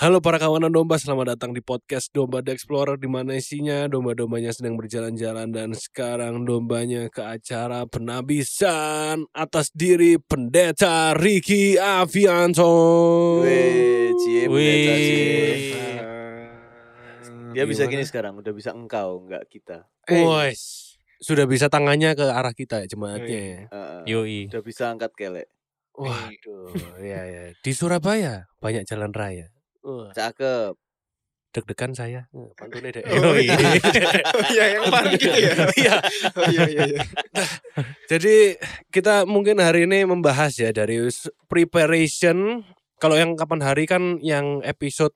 Halo para kawanan domba, selamat datang di podcast Domba The Explorer di mana isinya domba-dombanya sedang berjalan-jalan dan sekarang dombanya ke acara penabisan atas diri pendeta Ricky Avianto. Weh, cie pendeta cie. Wih. Dia bisa gini sekarang, udah bisa engkau, enggak kita. Wes, sudah bisa tangannya ke arah kita ya jemaatnya ya. Heeh. Yoi. udah bisa angkat kelek. Waduh, ya ya. Di Surabaya banyak jalan raya. Wah, Cakep. deg-degan saya. Eh, Pantunnya deh. Oh, iya. Oh iya yang kemarin gitu ya. Iya. Oh iya iya iya. Jadi kita mungkin hari ini membahas ya dari preparation. Kalau yang kapan hari kan yang episode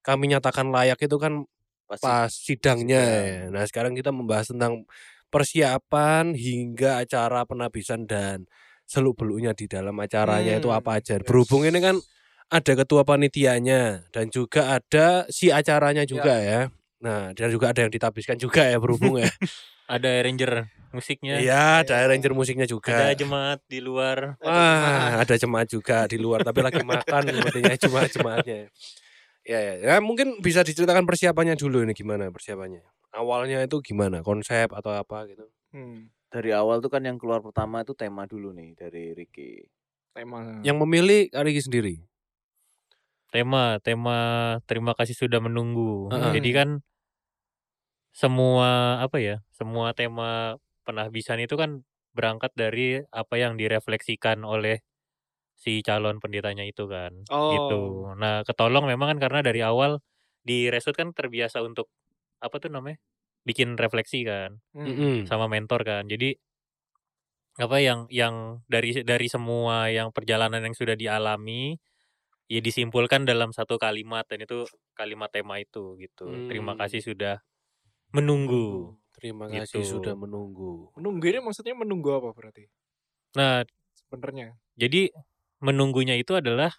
kami nyatakan layak itu kan Pasti. pas sidangnya. sidang. ya. Nah sekarang kita membahas tentang persiapan hingga acara penabisan dan seluk beluknya di dalam acaranya itu Hmm, apa aja. yes. Berhubung ini kan ada ketua panitianya dan juga ada si acaranya juga ya. Nah dan juga ada yang ditabiskan juga ya berhubung ya. Ada arranger musiknya. Iya ada arranger musiknya juga. Ada jemaat di luar. Wah, ada jemaat juga di luar tapi lagi makan sepertinya jemaat-jemaatnya. Ya, ya, ya, mungkin bisa diceritakan persiapannya dulu ini gimana persiapannya. Awalnya itu gimana? Konsep atau apa gitu? Hmm, Dari awal tuh kan yang keluar pertama itu tema dulu nih dari Ricky. tema. Yang memilih Ariki sendiri. Tema, tema terima kasih sudah menunggu. Heeh. Jadi kan semua apa ya? Semua tema penahbisan itu kan berangkat dari apa yang direfleksikan oleh si calon pendetanya itu kan. Gitu. Oh. Nah, ketolong memang kan karena dari awal di resut kan terbiasa untuk apa tuh namanya? bikin refleksi kan. Hmm. Mm-mm. sama mentor kan. Jadi apa yang yang dari dari semua yang perjalanan yang sudah dialami ya disimpulkan dalam satu kalimat dan itu kalimat tema itu gitu. Terima Hmm. kasih sudah menunggu. Terima kasih Gitu. sudah menunggu. Menunggu ini maksudnya menunggu apa berarti? Nah, Sebenarnya. jadi menunggunya itu adalah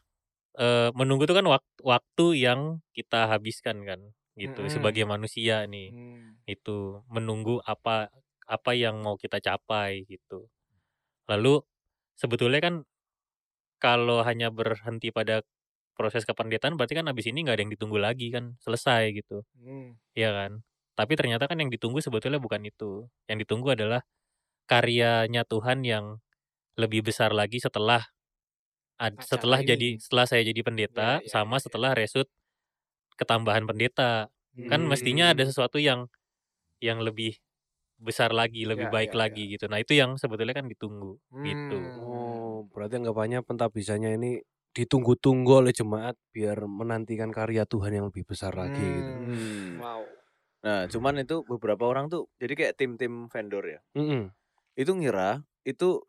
eh, menunggu itu kan waktu waktu yang kita habiskan kan gitu Mm-mm. sebagai manusia nih. Hmm. itu menunggu apa apa yang mau kita capai gitu. Lalu sebetulnya kan kalau hanya berhenti pada proses kependetaan berarti kan abis ini nggak ada yang ditunggu lagi kan selesai gitu, Hmm. ya kan? Tapi ternyata kan yang ditunggu sebetulnya bukan itu. Yang ditunggu adalah karyanya Tuhan yang lebih besar lagi setelah ad- Acara setelah jadi ini. setelah saya jadi pendeta Ya, ya, sama ya, ya. setelah resut ketambahan pendeta kan mestinya ada Hmm. sesuatu yang yang lebih besar lagi, lebih Ya, baik ya, lagi gitu. Nah, itu yang sebetulnya kan ditunggu gitu. Hmm. Oh, berarti anggapannya pentabisannya ini ditunggu-tunggu oleh jemaat biar menantikan karya Tuhan yang lebih besar lagi gitu. Hmm. Wow. Nah, cuman itu beberapa orang tuh jadi kayak tim-tim vendor ya. Mm-mm. Itu ngira itu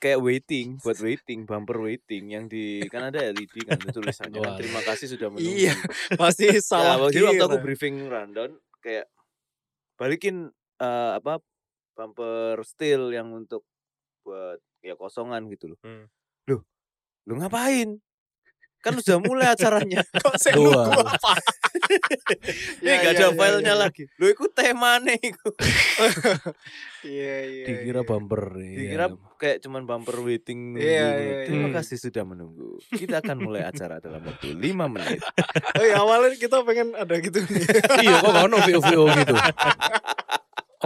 kayak waiting buat waiting bumper waiting yang di kan ada LED kan itu tulisannya kan, Wah. terima kasih sudah menunggu. Iya, Pasti Nah, salah waktu, waktu aku briefing rundown kayak balikin eh, apa bumper steel yang untuk buat ya kosongan gitu loh. Hmm. Loh, lu ngapain? Kan udah mulai acaranya. Kok saya Dua. nunggu apa? Ini gak ada filenya lagi. Lu ikut temane iku. Iya iya. iya. Dikira bumper. Dikira iya. kayak cuman bumper waiting. Iya, gitu. iya, Terima iya. kasih sudah menunggu. Kita akan mulai acara dalam waktu 5 menit. Oh awalnya kita pengen ada gitu nih. iya kok gak ono VO-VO gitu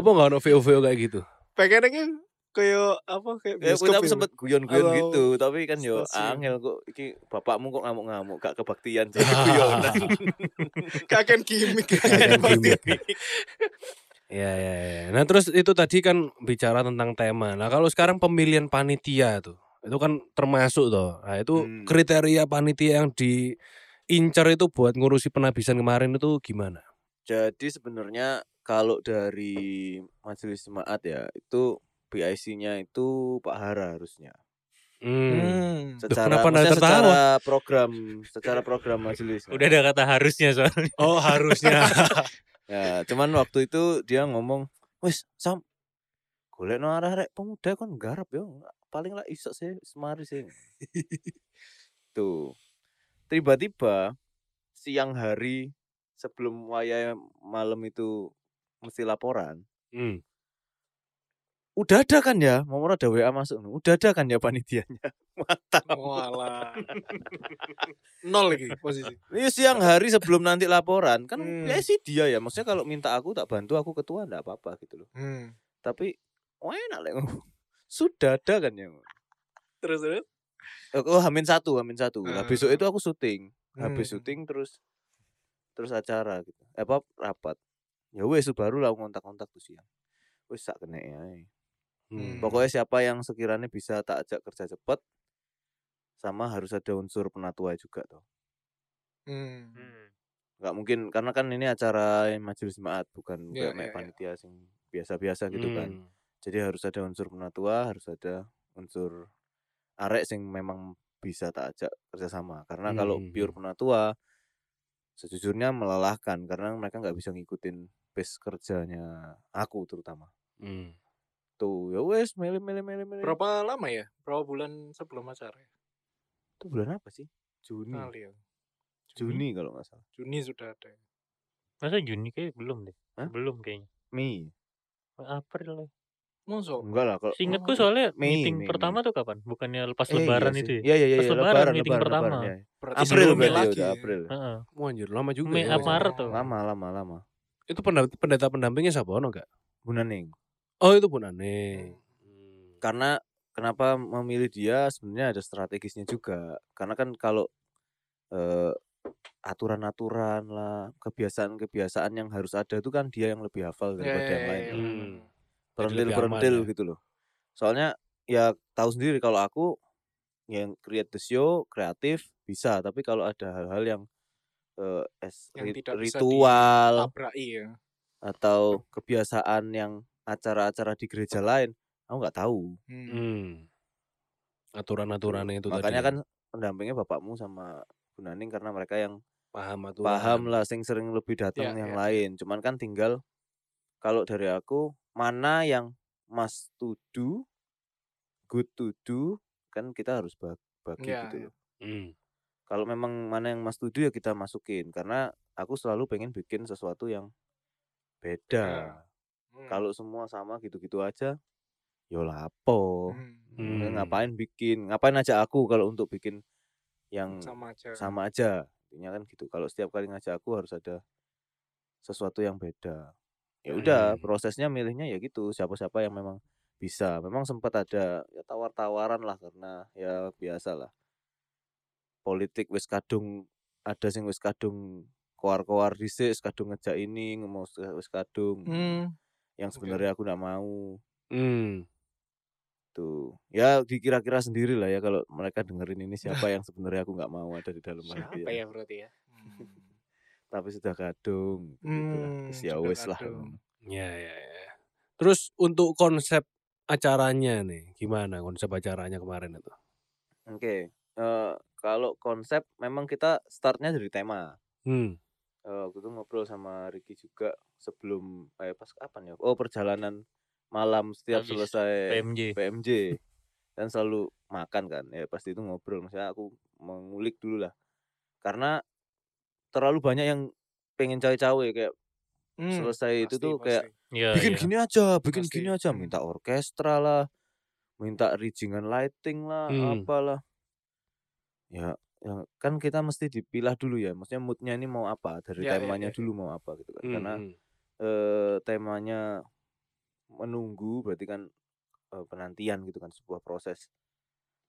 apa gak ono VO-VO kayak gitu Pengennya kan kayak apa kayak Ya, gitu. sempet guyon-guyon gitu, tapi kan yo angel kok iki bapakmu kok ngamuk-ngamuk gak kebaktian jadi Ah. guyonan. Kakek gimmick. Kakek gimmick. ya ya ya nah terus itu tadi kan bicara tentang tema nah kalau sekarang pemilihan panitia tuh itu kan termasuk tuh nah itu Hmm. kriteria panitia yang diincar itu buat ngurusi penabisan kemarin itu gimana Jadi sebenarnya kalau dari majelis jemaat ya itu BIC-nya itu Pak Hara harusnya. hmm. Hmm. Secara kenapa maksudnya tertawa? secara program, secara program majelis. Udah ada kata harusnya soalnya. oh harusnya Ya, cuman waktu itu dia ngomong, "Wis, Sam, golek no arek pemuda kon garap yo. Paling lah iso sih semari sih." Tuh. Tiba-tiba siang hari sebelum wayah malam itu mesti laporan, Hmm. Udah ada kan ya? Mau ada WA masuk udah ada kan ya panitianya? Mantap. Walah. Nol lagi posisi. ini siang hari sebelum nanti laporan. Kan Hmm. ya sih dia ya. Maksudnya kalau minta aku tak bantu aku ketua enggak apa-apa gitu loh. Hmm. tapi oh enak lah sudah ada kan ya? Terus terus. oh hamin satu hamin satu. Nah, Hmm. besok itu aku syuting. Habis Hmm. syuting terus terus acara gitu. Eh, apa rapat. Ya wes baru lah kontak-kontak tuh siang. Wes sak kena ya Hmm. pokoknya siapa yang sekiranya bisa tak ajak kerja cepet sama harus ada unsur penatua juga toh Hmm. nggak mungkin karena kan ini acara majelis jemaat bukan Iya, kayak mek iya, iya. panitia sing biasa-biasa gitu kan Hmm. jadi harus ada unsur penatua harus ada unsur arek sing memang bisa tak ajak kerjasama karena kalau Hmm, pure hmm. penatua sejujurnya melelahkan karena mereka nggak bisa ngikutin pace kerjanya aku terutama Hmm. Tuh ya wes mele mele mele mele Berapa lama ya? Berapa bulan sebelum acara? ya? itu bulan apa sih Juni Kali ya. Juni kalau nggak salah Juni sudah ada. Masa Juni kayak belum deh. Hah? Belum kayaknya. Mei April lah. Masuk. enggak lah kalau Seingatku soalnya Mei, meeting Mei, pertama tuh kapan? Bukannya lepas Eh, lebaran iya itu ya? Iya iya iya, Pas iya, lebaran, meeting lebaran, pertama. lebaran, iya. Berarti April berarti lagi udah ya. April. Heeh. Wah, anjir lama juga Mei ya. Maret tuh? Lama lama lama. Itu pendeta, pendeta pendampingnya siapa ono gak? Bu Naning. Oh, itu Pun Aneh. Hmm. Karena kenapa memilih dia sebenarnya ada strategisnya juga. Karena kan kalau eh, aturan-aturan lah, kebiasaan-kebiasaan yang harus ada itu kan dia yang lebih hafal Ya, daripada ya, yang ya, lain. Hmm. lebih aman perentil ya. gitu loh. Soalnya ya tahu sendiri kalau aku yang create the show kreatif bisa, tapi kalau ada hal-hal yang eh, es- Yang rit- tidak bisa ritual ya. atau kebiasaan yang acara-acara di gereja lain, aku nggak tahu. Hmm. Hmm. Aturan-aturannya itu Makanya tadi. kan pendampingnya bapakmu sama Bu Naning karena mereka yang paham aturan. paham lah, sing sering lebih datang Ya, yang ya. lain. Cuman kan tinggal kalau dari aku mana yang mas to do, good to do, kan kita harus bag- bagi Ya, gitu ya. loh. Hmm. Kalau memang mana yang mas to do ya kita masukin karena aku selalu pengen bikin sesuatu yang beda. Hmm. Kalau semua sama gitu-gitu aja, yo lapo. Hmm. Hmm. Ya, ngapain bikin ngapain aja aku kalau untuk bikin yang sama aja. sama aja intinya kan gitu kalau setiap kali ngajak aku harus ada sesuatu yang beda ya udah Hmm. prosesnya milihnya ya gitu siapa-siapa yang memang bisa memang sempat ada ya tawar-tawaran lah karena ya biasa lah politik wis kadung ada sing wis kadung koar-koar dhisik wis kadung ngejak ini ngomong wis kadung Hmm. Yang sebenarnya aku nggak mau Hmm. tuh ya dikira-kira sendiri lah ya kalau mereka dengerin ini siapa yang sebenarnya aku nggak mau ada di dalam Siapa hati ya berarti ya? Hmm. tapi sudah kadung gitu lah. Hmm, ya wes lah. Ya, ya, ya. Terus untuk konsep acaranya nih, gimana konsep acaranya kemarin itu? oke eh, kalau konsep memang kita startnya dari tema Hmm. Eh, waktu itu ngobrol sama Ricky juga sebelum eh pas kapan ya oh perjalanan malam setiap Habis selesai PMJ. PMJ dan selalu makan kan ya pasti itu ngobrol maksudnya aku mengulik dulu lah karena terlalu banyak yang pengen cawe-cawe kayak Hmm, selesai itu pasti, tuh kayak pasti. Iya, bikin iya. gini aja, bikin Pasti. gini aja, Hmm. minta orkestra lah, minta rijingan lighting lah, Hmm. apalah. Ya, ya, kan kita mesti dipilah dulu ya, maksudnya moodnya ini mau apa, dari Ya, ya, temanya ya, ya. dulu mau apa gitu kan, Hmm, karena hmm. eh, temanya menunggu berarti kan eh, penantian gitu kan, sebuah proses,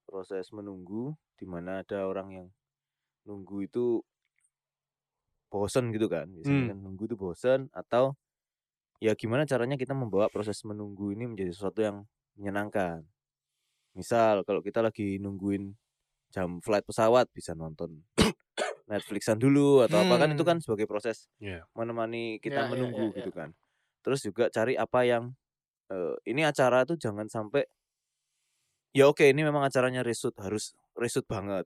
proses menunggu, di mana ada orang yang nunggu itu bosen gitu kan, biasanya Hmm. kan nunggu itu bosen atau ya gimana caranya kita membawa proses menunggu ini menjadi sesuatu yang menyenangkan. Misal kalau kita lagi nungguin jam flight pesawat bisa nonton Netflixan dulu atau apa kan itu kan Hmm. sebagai proses Iya. menemani kita ya, menunggu ya, ya. gitu kan. Terus juga cari apa yang eh, ini acara tuh jangan sampai ya oke ini memang acaranya resut harus resut banget.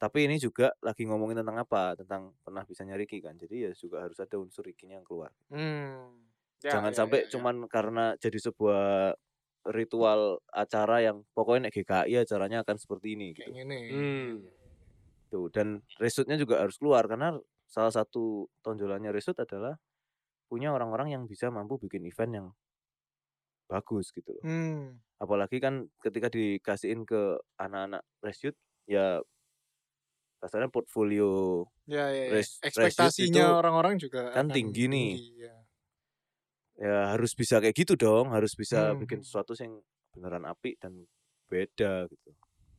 Tapi ini juga lagi ngomongin tentang apa? Tentang pernah bisa Ricky kan. Jadi ya juga harus ada unsur Ricky-nya yang keluar. Hmm. Ya, Jangan ya, sampai ya, ya. cuman karena jadi sebuah ritual acara yang pokoknya nek GKI acaranya akan seperti ini gitu. kayak gini. Hmm. Tuh, dan resutnya juga harus keluar karena salah satu tonjolannya resut adalah punya orang-orang yang bisa mampu bikin event yang bagus gitu loh. Hmm. Apalagi kan ketika dikasihin ke anak-anak reshoot ya kasarnya portfolio Ya, ya, ya. Res- Ekspektasinya itu orang-orang juga kan akan tinggi nih. ya. Ya harus bisa kayak gitu dong, harus bisa Hmm, bikin sesuatu yang beneran apik dan beda gitu.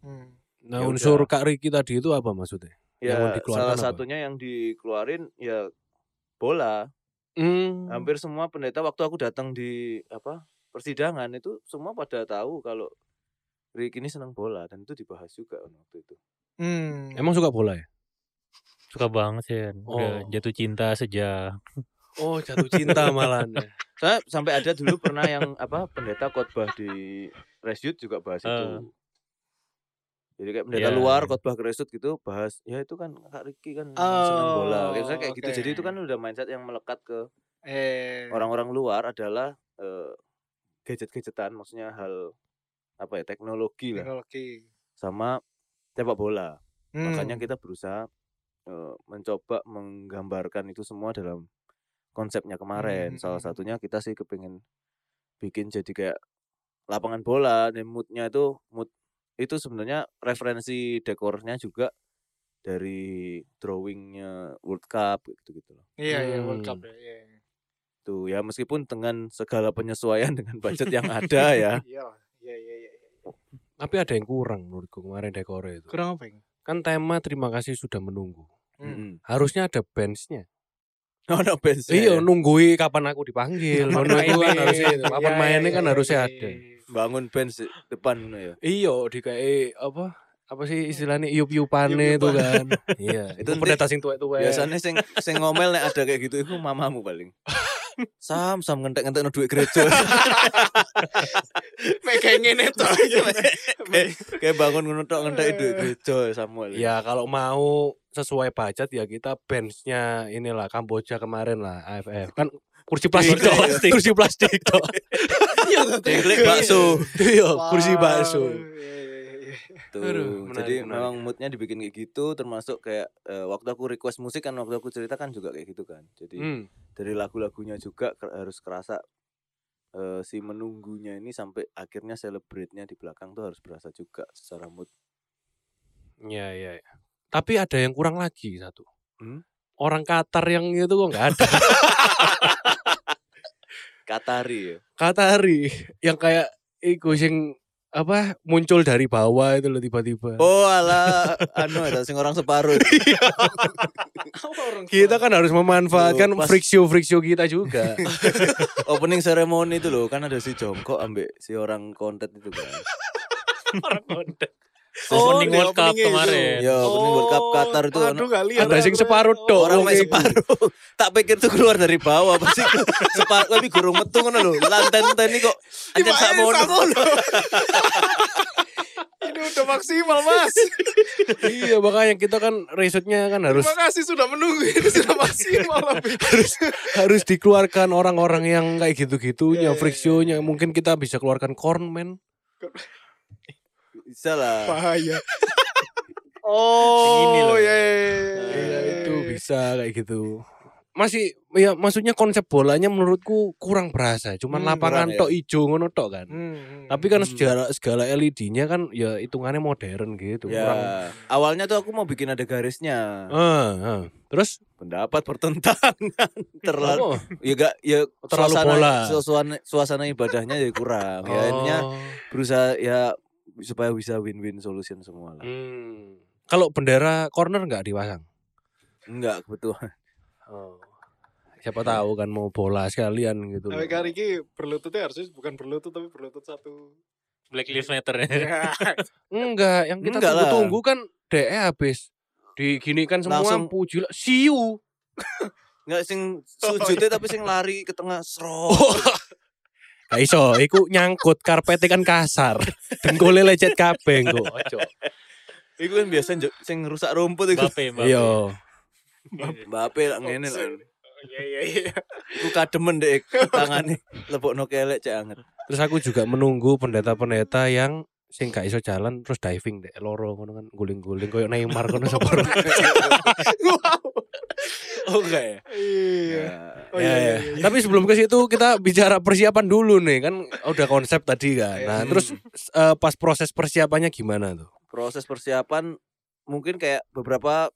Hmm. Nah, Ya unsur udah. Kak Riki tadi itu apa maksudnya? Yang mau Ya dikeluarkan salah apa? satunya yang dikeluarin ya bola. Hmm. Hampir semua pendeta waktu aku datang di apa persidangan itu semua pada tahu kalau Rick ini senang bola dan itu dibahas juga waktu itu. Hmm. Emang suka bola ya? Suka banget sih. Udah Oh. jatuh cinta sejak Oh, jatuh cinta malah. Saya sampai ada dulu pernah yang apa pendeta khotbah di Reshoot juga bahas itu. Eh. Jadi kayak pendeta Iya, luar khotbah ke Reshoot gitu bahas ya itu kan Kak Ricky kan senang bola. Kayak, kayak gitu. Oh, Jadi itu kan udah mindset yang melekat ke Eh. orang-orang luar adalah eh, gadget-gadgetan maksudnya hal apa ya teknologi lah teknologi. sama sepak bola. Makanya Hmm. kita berusaha eh, mencoba menggambarkan itu semua dalam konsepnya kemarin. Salah Hmm. satunya kita sih kepingin bikin jadi kayak lapangan bola dan moodnya itu mood itu sebenarnya referensi dekornya juga dari drawingnya World Cup gitu gitu loh. Iya, iya, World Hmm. Cup ya. Iya. Tuh ya meskipun dengan segala penyesuaian dengan budget yang ada ya. Iya, lah. iya, iya, iya. Tapi ada yang kurang menurutku kemarin dekornya itu. Kurang apa? Kan tema terima kasih sudah menunggu. Hmm. Mm-mm. Harusnya ada benchnya. Oh, no bench Iya, nunggui kapan aku dipanggil. Ngono itu kan harusnya itu. Kapan Iya, mainnya iya, kan iya, harusnya iya, ada. iya. bangun bench di depan ngono ya. Iya, di kayak apa? Apa sih istilahnya iup-iupane itu kan. Iya, itu Itu pendeta sing tuwek-tuwek. Biasanya sing sing ngomel nek ada kayak gitu itu mamamu paling. Sam sam ngentek-ngentek duit gereja. Kayak ngene to. kayak, bangun ngono tok ngentek duit gereja Samuel. Ya kalau mau sesuai budget ya kita benchnya inilah Kamboja kemarin lah AFF kan kursi plastik Kursi toh, plastik. kursi plastik toh. Cengklik bakso. Iya, kursi bakso. Tuh. Aduh, menarik, Jadi menarik. memang moodnya dibikin kayak gitu termasuk kayak eh, waktu aku request musik kan waktu aku cerita kan juga kayak gitu kan. Jadi Hmm. dari lagu-lagunya juga harus kerasa eh, si menunggunya ini sampai akhirnya celebrate-nya di belakang tuh harus berasa juga secara mood. Iya, iya. iya. Tapi ada yang kurang lagi satu. Hmm? Orang Qatar yang itu kok nggak ada. Katari ya. Qatari yang kayak iku sing apa muncul dari bawah itu loh tiba-tiba. Oh ala anu ada sing orang separuh. orang Kita kan harus memanfaatkan Tuh, pas- friksio-friksio kita juga. Opening ceremony itu loh kan ada si Jongkok ambek si orang konten itu kan. Orang konten. Opening di World Cup itu. kemarin. Ya, opening World Cup Qatar itu Aduh, ono- nggak lihat. Ada sing separuh Oh, tok. Orang main separuh. tak pikir tuh keluar dari bawah pasti separuh tapi gurung metu ngono lho. Lanten-lanten ini kok anjir sakmono. sakmono. Ini udah maksimal, Mas. iya makanya kita kan risetnya kan harus Terima kasih sudah menunggu. Ini sudah maksimal. lebih. harus harus dikeluarkan orang-orang yang kayak Iya, gitu-gitunya iya, friksionya mungkin kita bisa keluarkan cornman Bisa lah. Bahaya. Ini loh. Oh, ya, ya, ya, Iya ya, itu ya. bisa kayak gitu masih ya maksudnya konsep bolanya menurutku kurang berasa cuman Hmm, lapangan kurang ya. tok ijo ngono tok kan Hmm, hmm, tapi kan Hmm. segala segala LED-nya kan ya hitungannya modern gitu Ya, kurang awalnya tuh aku mau bikin ada garisnya. Ah, ah. terus Pendapat bertentangan. Terlalu oh, ya gak ya Terlalu suasana, bola. suasana suasana ibadahnya jadi kurang. Ya intinya oh. berusaha ya supaya bisa win-win solution semua lah. Hmm. kalau bendera corner nggak dipasang Enggak kebetulan. oh. siapa tahu kan mau bola sekalian gitu Tapi kali ini berlututnya harusnya bukan berlutut tapi berlutut satu. Black Lives Matter ya. Enggak, yang kita Enggak tunggu-tunggu kan DE habis. Diginikan semua Langsung- puji lah. Siu. Enggak sing sujudnya tapi sing lari ke tengah sro. Gak iso, iku nyangkut karpetnya kan kasar. Dengkulnya lecet kabeh engko. Ojo. Iku kan biasa sing rusak rumput iku. Mbappe, Mbappe. Iya. Mbappe lah ngene lah. Iya iya iya. Iku kademen dek tangane lebokno kelek cek anget. Terus aku juga menunggu pendeta-pendeta yang sing gak iso jalan terus diving dek loro ngono kan guling-guling koyo Neymar kono sapa. Oh enggak ya? Iya. Nah, Oh ya, iya, ya. iya, iya. Tapi sebelum ke situ kita bicara persiapan dulu nih kan udah konsep tadi kan. Nah, Hmm. terus eh, pas proses persiapannya gimana tuh? proses persiapan mungkin kayak beberapa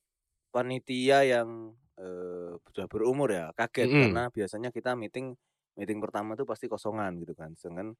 panitia yang eh, sudah berumur ya kaget Mm-mm. karena biasanya kita meeting meeting pertama tuh pasti kosongan gitu kan. Sedangkan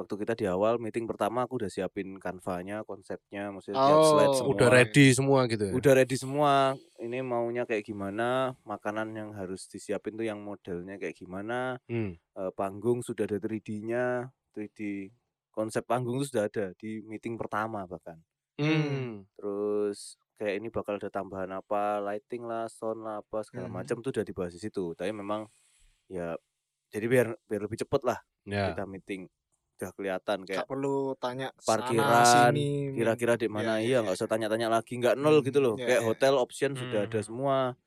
waktu kita di awal meeting pertama aku udah siapin kanvanya, konsepnya, maksudnya tiap slide Oh, semua. Udah ready semua gitu ya? Udah ready semua. Ini maunya kayak gimana, makanan yang harus disiapin tuh yang modelnya kayak gimana, Hmm. eh, panggung sudah ada 3D-nya, 3D konsep panggung itu sudah ada di meeting pertama bahkan. Hmm. Terus kayak ini bakal ada tambahan apa, lighting lah, sound lah, apa segala Mhm. macam tuh udah dibahas di situ. Tapi memang ya jadi biar biar lebih cepet lah Ya. kita meeting udah kelihatan kayak Gak perlu tanya parkiran, kira-kira di mana Iya, iya nggak usah tanya-tanya lagi nggak nol Hmm, gitu loh iya, kayak iya. hotel option sudah ada Hmm. semua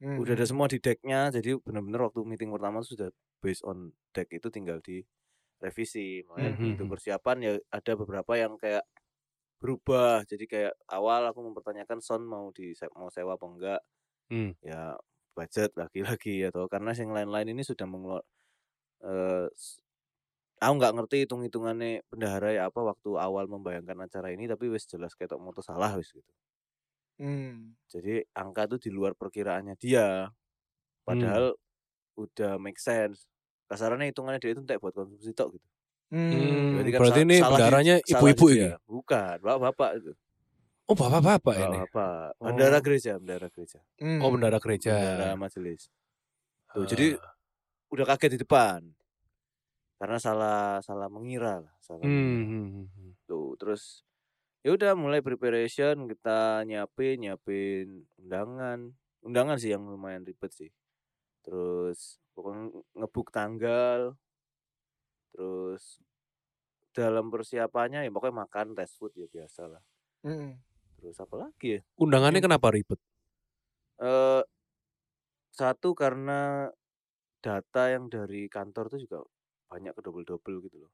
Hmm, udah ada hmm. semua di decknya jadi benar-benar waktu meeting pertama tuh sudah based on deck itu tinggal di revisi makanya Hmm, untuk hmm. persiapan ya ada beberapa yang kayak berubah jadi kayak awal aku mempertanyakan sound mau di mau sewa apa enggak Hmm. ya budget lagi-lagi toh karena yang lain-lain ini sudah mengeluar eh aku nggak ngerti hitung-hitungannya bendahara ya apa waktu awal membayangkan acara ini tapi wis jelas kayak mau salah wis gitu Hmm. jadi angka itu di luar perkiraannya dia padahal udah make sense kasarannya hitungannya dia itu entek buat konsumsi tok gitu Hmm. Berarti, kan sa- ini bendaranya salah ibu-ibu dia. bukan bapak-bapak itu Oh bapak-bapak ini? bapak Oh. bendara gereja bendara gereja Hmm. Oh bendara gereja. bendara majelis Tuh, jadi Ah. udah kaget di depan karena salah salah mengira lah salah Hmm, mengira. hmm, hmm, hmm. tuh terus ya udah mulai preparation kita nyiapin nyiapin undangan undangan sih yang lumayan ribet sih terus pokoknya ngebuk tanggal terus dalam persiapannya ya pokoknya makan test food ya biasa lah Hmm. terus apa lagi ya Undangannya kenapa ribet? eh satu karena data yang dari kantor tuh juga banyak ke double double gitu loh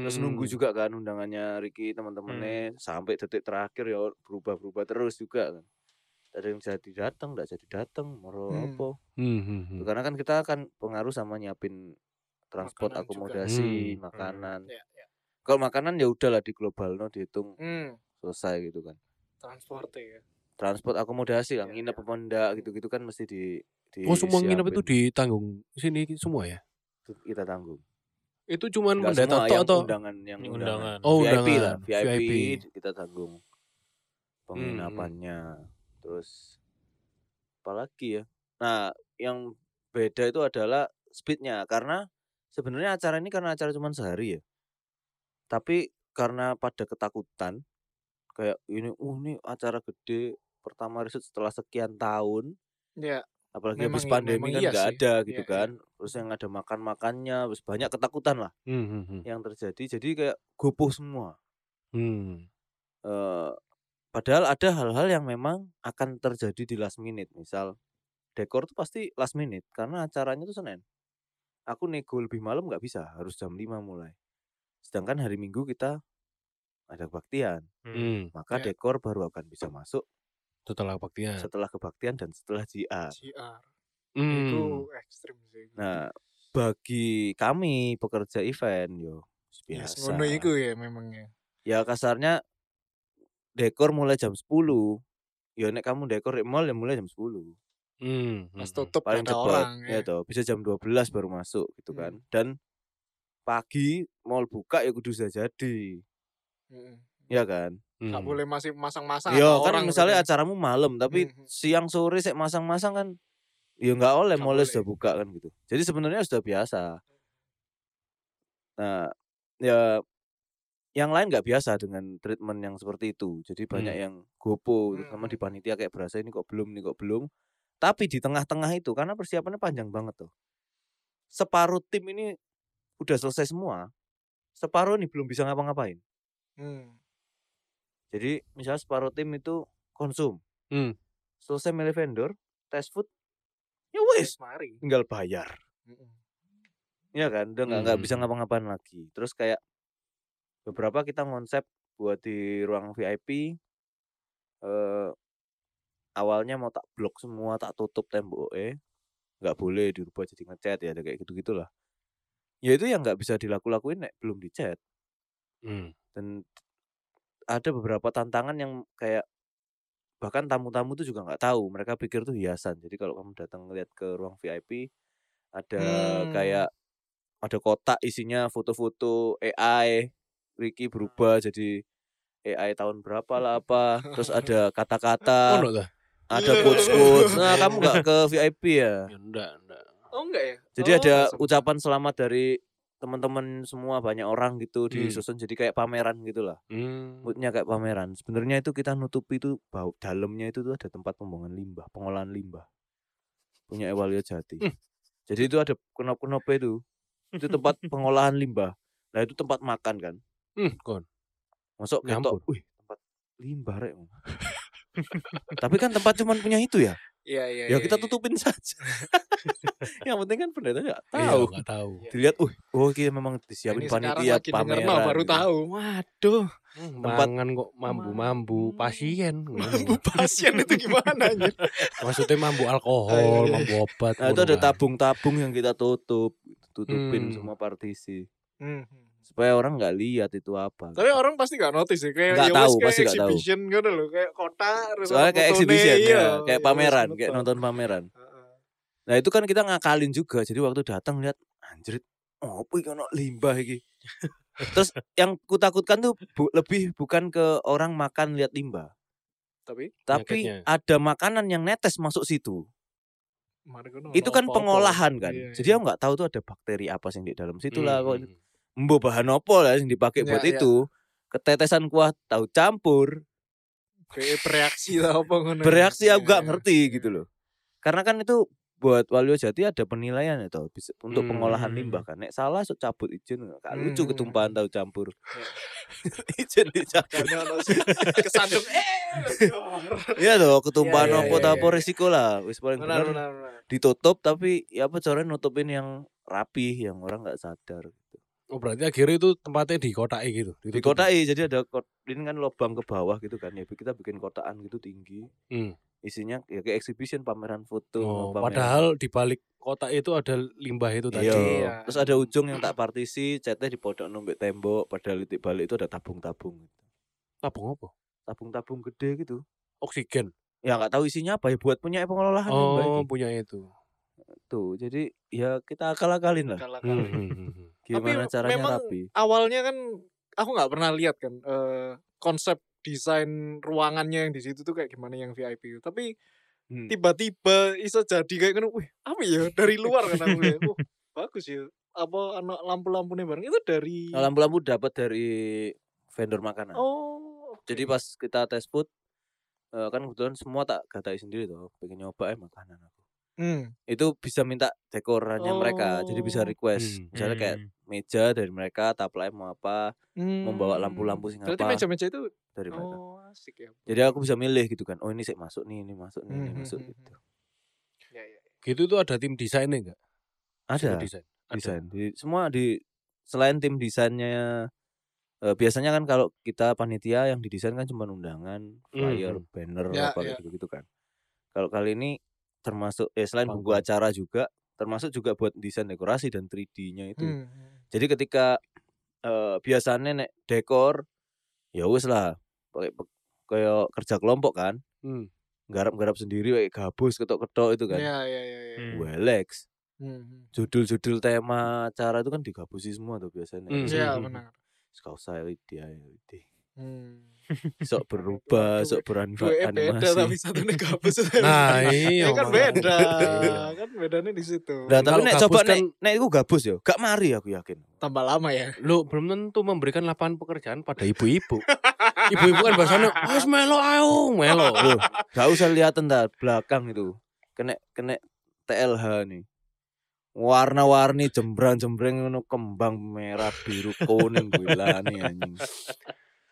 Terus nunggu Hmm. juga kan undangannya Ricky teman-temannya sampai detik terakhir ya berubah-berubah terus juga kan. Ada yang jadi datang, enggak jadi datang, moro Hmm. apa. Hmm, hmm, hmm. Karena kan kita kan pengaruh sama nyiapin transport Makanan juga. akomodasi, Hmm. makanan. Ya, ya. Kalau makanan ya udahlah di global no dihitung Hmm. selesai gitu kan. Transport ya. Transport akomodasi lah, Ya, nginep ya. apa enggak gitu-gitu kan mesti di, di Oh semua nginep itu siapin. ditanggung sini semua ya? Itu kita tanggung. Itu cuman semua yang atau? undangan yang undangan. undangan. Oh, VIP undangan. lah, VIP, VIP. kita tanggung penginapannya. Terus apalagi ya? Nah, yang beda itu adalah speednya karena sebenarnya acara ini karena acara cuma sehari ya. Tapi karena pada ketakutan kayak ini, uh ini acara gede pertama riset setelah sekian tahun Ya. Apalagi Memang habis i- pandemi memang kan iya nggak sih. ada gitu Iya, iya. kan terus yang ada makan makannya terus banyak ketakutan lah Hmm, hmm, hmm. yang terjadi jadi kayak gopoh semua Hmm. eh padahal ada hal-hal yang memang akan terjadi di last minute. Misal dekor tuh pasti last minute karena acaranya tuh Senin. Aku nego lebih malam nggak bisa, harus jam 5 mulai. Sedangkan hari Minggu kita ada kebaktian, Hmm. maka Ya. dekor baru akan bisa masuk Setelah kebaktian. setelah kebaktian dan setelah JR. CR. Hmm. Itu ekstrim sih. Nah, bagi kami pekerja event yo Ya, biasa. ngono iku ya memangnya. Ya kasarnya dekor mulai jam 10. Ya nek kamu dekor di mall ya mulai jam 10. Hmm. Pas hmm, tutup paling ada cepat orang ya toh bisa jam 12 baru masuk gitu Hmm. kan dan pagi mall buka ya kudu sudah jadi Hmm. Ya kan hmm. Gak boleh masih masang-masang ya ada kan orang misalnya gitu. acaramu malam tapi Hmm. siang sore sek masang-masang kan ya nggak oleh boleh. sudah buka kan gitu jadi sebenarnya sudah biasa nah ya yang lain nggak biasa dengan treatment yang seperti itu jadi banyak Hmm. yang gopo Hmm, sama di hmm. panitia kayak berasa ini kok belum ini kok belum tapi di tengah-tengah itu karena persiapannya panjang banget tuh separuh tim ini udah selesai semua separuh ini belum bisa ngapa-ngapain Hmm. Jadi misalnya separuh tim itu konsum Hmm. selesai milih vendor test food ya Wis mari. tinggal bayar Hmm. ya kan udah nggak nggak bisa Hmm. ngapa-ngapain lagi terus kayak beberapa kita konsep buat di ruang VIP eh awalnya mau tak blok semua, tak tutup tembok eh nggak boleh dirubah jadi ngecat ya, kayak gitu gitulah. Ya itu yang nggak bisa dilaku-lakuin nek belum dicat. Hmm. Dan ada beberapa tantangan yang kayak bahkan tamu-tamu tuh juga nggak tahu, mereka pikir tuh hiasan. Jadi kalau kamu datang ngeliat ke ruang VIP ada Hmm. kayak ada kotak isinya foto-foto AI, Ricky berubah jadi AI tahun berapa lah apa, terus ada kata-kata, Oh, ada quotes-quotes. Nah, kamu nggak ke VIP ya? Ya, enggak, enggak. Oh enggak ya? Jadi Oh, ada ucapan selamat dari teman-teman semua banyak orang gitu Hmm. disusun jadi kayak pameran gitulah. Hmm. Moodnya kayak pameran. Sebenarnya itu kita nutupi itu bau dalamnya itu tuh ada tempat pembuangan limbah, pengolahan limbah. Punya Ewalio Jati. Hmm. Jadi itu ada kenop-kenop itu. Itu tempat pengolahan limbah. Nah itu tempat makan kan. Hmm, kon. Masuk ketok, wih tempat limbah rek. Tapi kan tempat cuman punya itu ya. Iya iya. Ya iya, kita iya. tutupin saja. Yang penting kan pendeta nggak Iya, tahu. enggak tahu. Dilihat, uh, oh ini memang disiapin ini panitia pameran. mah baru gitu. tahu. Waduh, Hmm, Tempat- mangan kok mambu-mambu Hmm. pasien. mampu pasien itu gimana anjir? Maksudnya mambu Oh, alkohol, iya, iya. mambu obat. Nah itu ada tabung-tabung yang kita tutup, tutupin Hmm. semua partisi Hmm. Supaya orang nggak lihat itu apa. Tapi orang pasti gak notice ya kayak Nggak ya tahu, kayak pasti nggak tahu. exhibition gitu loh, kayak kota Soalnya kayak exhibition iya, ya, kayak ya wes, pameran, kayak betul. nonton pameran. Heeh. Nah itu kan kita ngakalin juga. Jadi waktu datang lihat anjrit, oh apa iki ono limbah iki. Terus yang kutakutkan tuh bu- lebih bukan ke orang makan lihat limbah, Tapi tapi ada makanan yang netes masuk situ. Itu kan pengolahan kan. Iya, Jadi iya. aku nggak tahu tuh ada bakteri apa sih di dalam situ Hmm, lah kok. hmm. Mbok bahan apa lah yang dipakai Iya, buat iya. itu. Ketetesan kuah tahu campur. kayak bereaksi lah apa ngono. bereaksi aku Iya, gak iya. ngerti gitu loh. Karena kan itu buat Walio Jati ada penilaian itu bisa untuk Hmm, pengolahan hmm, limbah kan. Nek salah so cabut izin gak lucu Hmm. ketumpahan tahu campur. izin dicabut. Ono sih kesandung eh. Iya loh ketumpahan Iya, iya, apa iya, tak apa iya. resiko lah. Wis paling Benar benar benar. ditutup tapi ya apa caranya nutupin yang rapi yang orang nggak sadar. Oh berarti akhirnya itu tempatnya di kotai gitu. Di ditutup. kota jadi ada ini kan lubang ke bawah gitu kan ya kita bikin kotaan gitu tinggi. Hmm. Isinya ya kayak exhibition pameran foto. Oh, pameran padahal di balik kotak itu ada limbah itu tadi. Iya. Iya. Terus ada ujung yang tak partisi, catnya di podok numbek tembok, padahal di balik itu ada tabung-tabung. gitu. Tabung apa? Tabung-tabung gede gitu. Oksigen. Ya nggak tahu isinya apa ya buat punya limbah Oh, punya itu. Tuh, jadi ya kita akal-akalin lah. Hmm, Gimana caranya memang rapi. awalnya kan aku nggak pernah lihat kan eh, konsep desain ruangannya yang di situ tuh kayak gimana yang VIP. Tapi Hmm. tiba-tiba iso jadi kayak gitu, wih apa ya dari luar kan aku kayak, "Wah, bagus ya. Apa anak lampu-lampunya bareng itu dari Nah, lampu-lampu dapat dari vendor makanan. Oh. oke. Jadi pas kita tes food eh, kan kebetulan semua tak gatai sendiri tuh, pengen nyoba eh makanan aku. Hmm. Itu bisa minta dekorannya mereka, jadi bisa Oh. request. Hmm. Misalnya kayak Hmm. meja dari mereka, taplai mau apa, membawa lampu-lampu sing Berarti apa meja-meja itu dari mereka. oh asik ya. Jadi aku bisa milih gitu kan. Oh ini sih masuk nih, ini masuk nih, ini Hmm, masuk hmm, gitu. Ya, ya. Gitu tuh ada tim desainnya enggak? Ada desain. Ada. desain. Di, semua di selain tim desainnya eh, biasanya kan kalau kita panitia yang didesain kan cuma undangan, flyer, Hmm. banner Ya, apa ya. gitu gitu kan. Kalau kali ini termasuk eh selain buku Panggung. acara juga termasuk juga buat desain dekorasi dan 3D-nya itu. Hmm. Jadi ketika eh, biasanya nek dekor ya wes lah pakai kayak kerja kelompok kan, Hmm. garap-garap sendiri kayak gabus ketok-ketok itu kan. Ya ya ya ya. Hmm. Welex. Hmm. judul-judul tema acara itu kan digabusi semua tuh biasanya. Hmm. Ya Hmm. benar. Kau saya dia ide. Hmm. Sok berubah, sok. E beda tapi satu gabus. Nah, iya. Ya kan beda. Iya. kan bedanya di situ. Nah, tapi nek coba nek kan- nek iku gabus yo, gak mari aku yakin. Tambah lama ya. Lu belum tentu memberikan lapangan pekerjaan pada ibu-ibu. ibu-ibu kan bahasanya, "Wes melo ayo, melo." Loh, gak usah lihat entar belakang itu. Kena kena TLH nih. Warna-warni jembrang-jembreng ngono kembang merah biru kuning gilani anjing.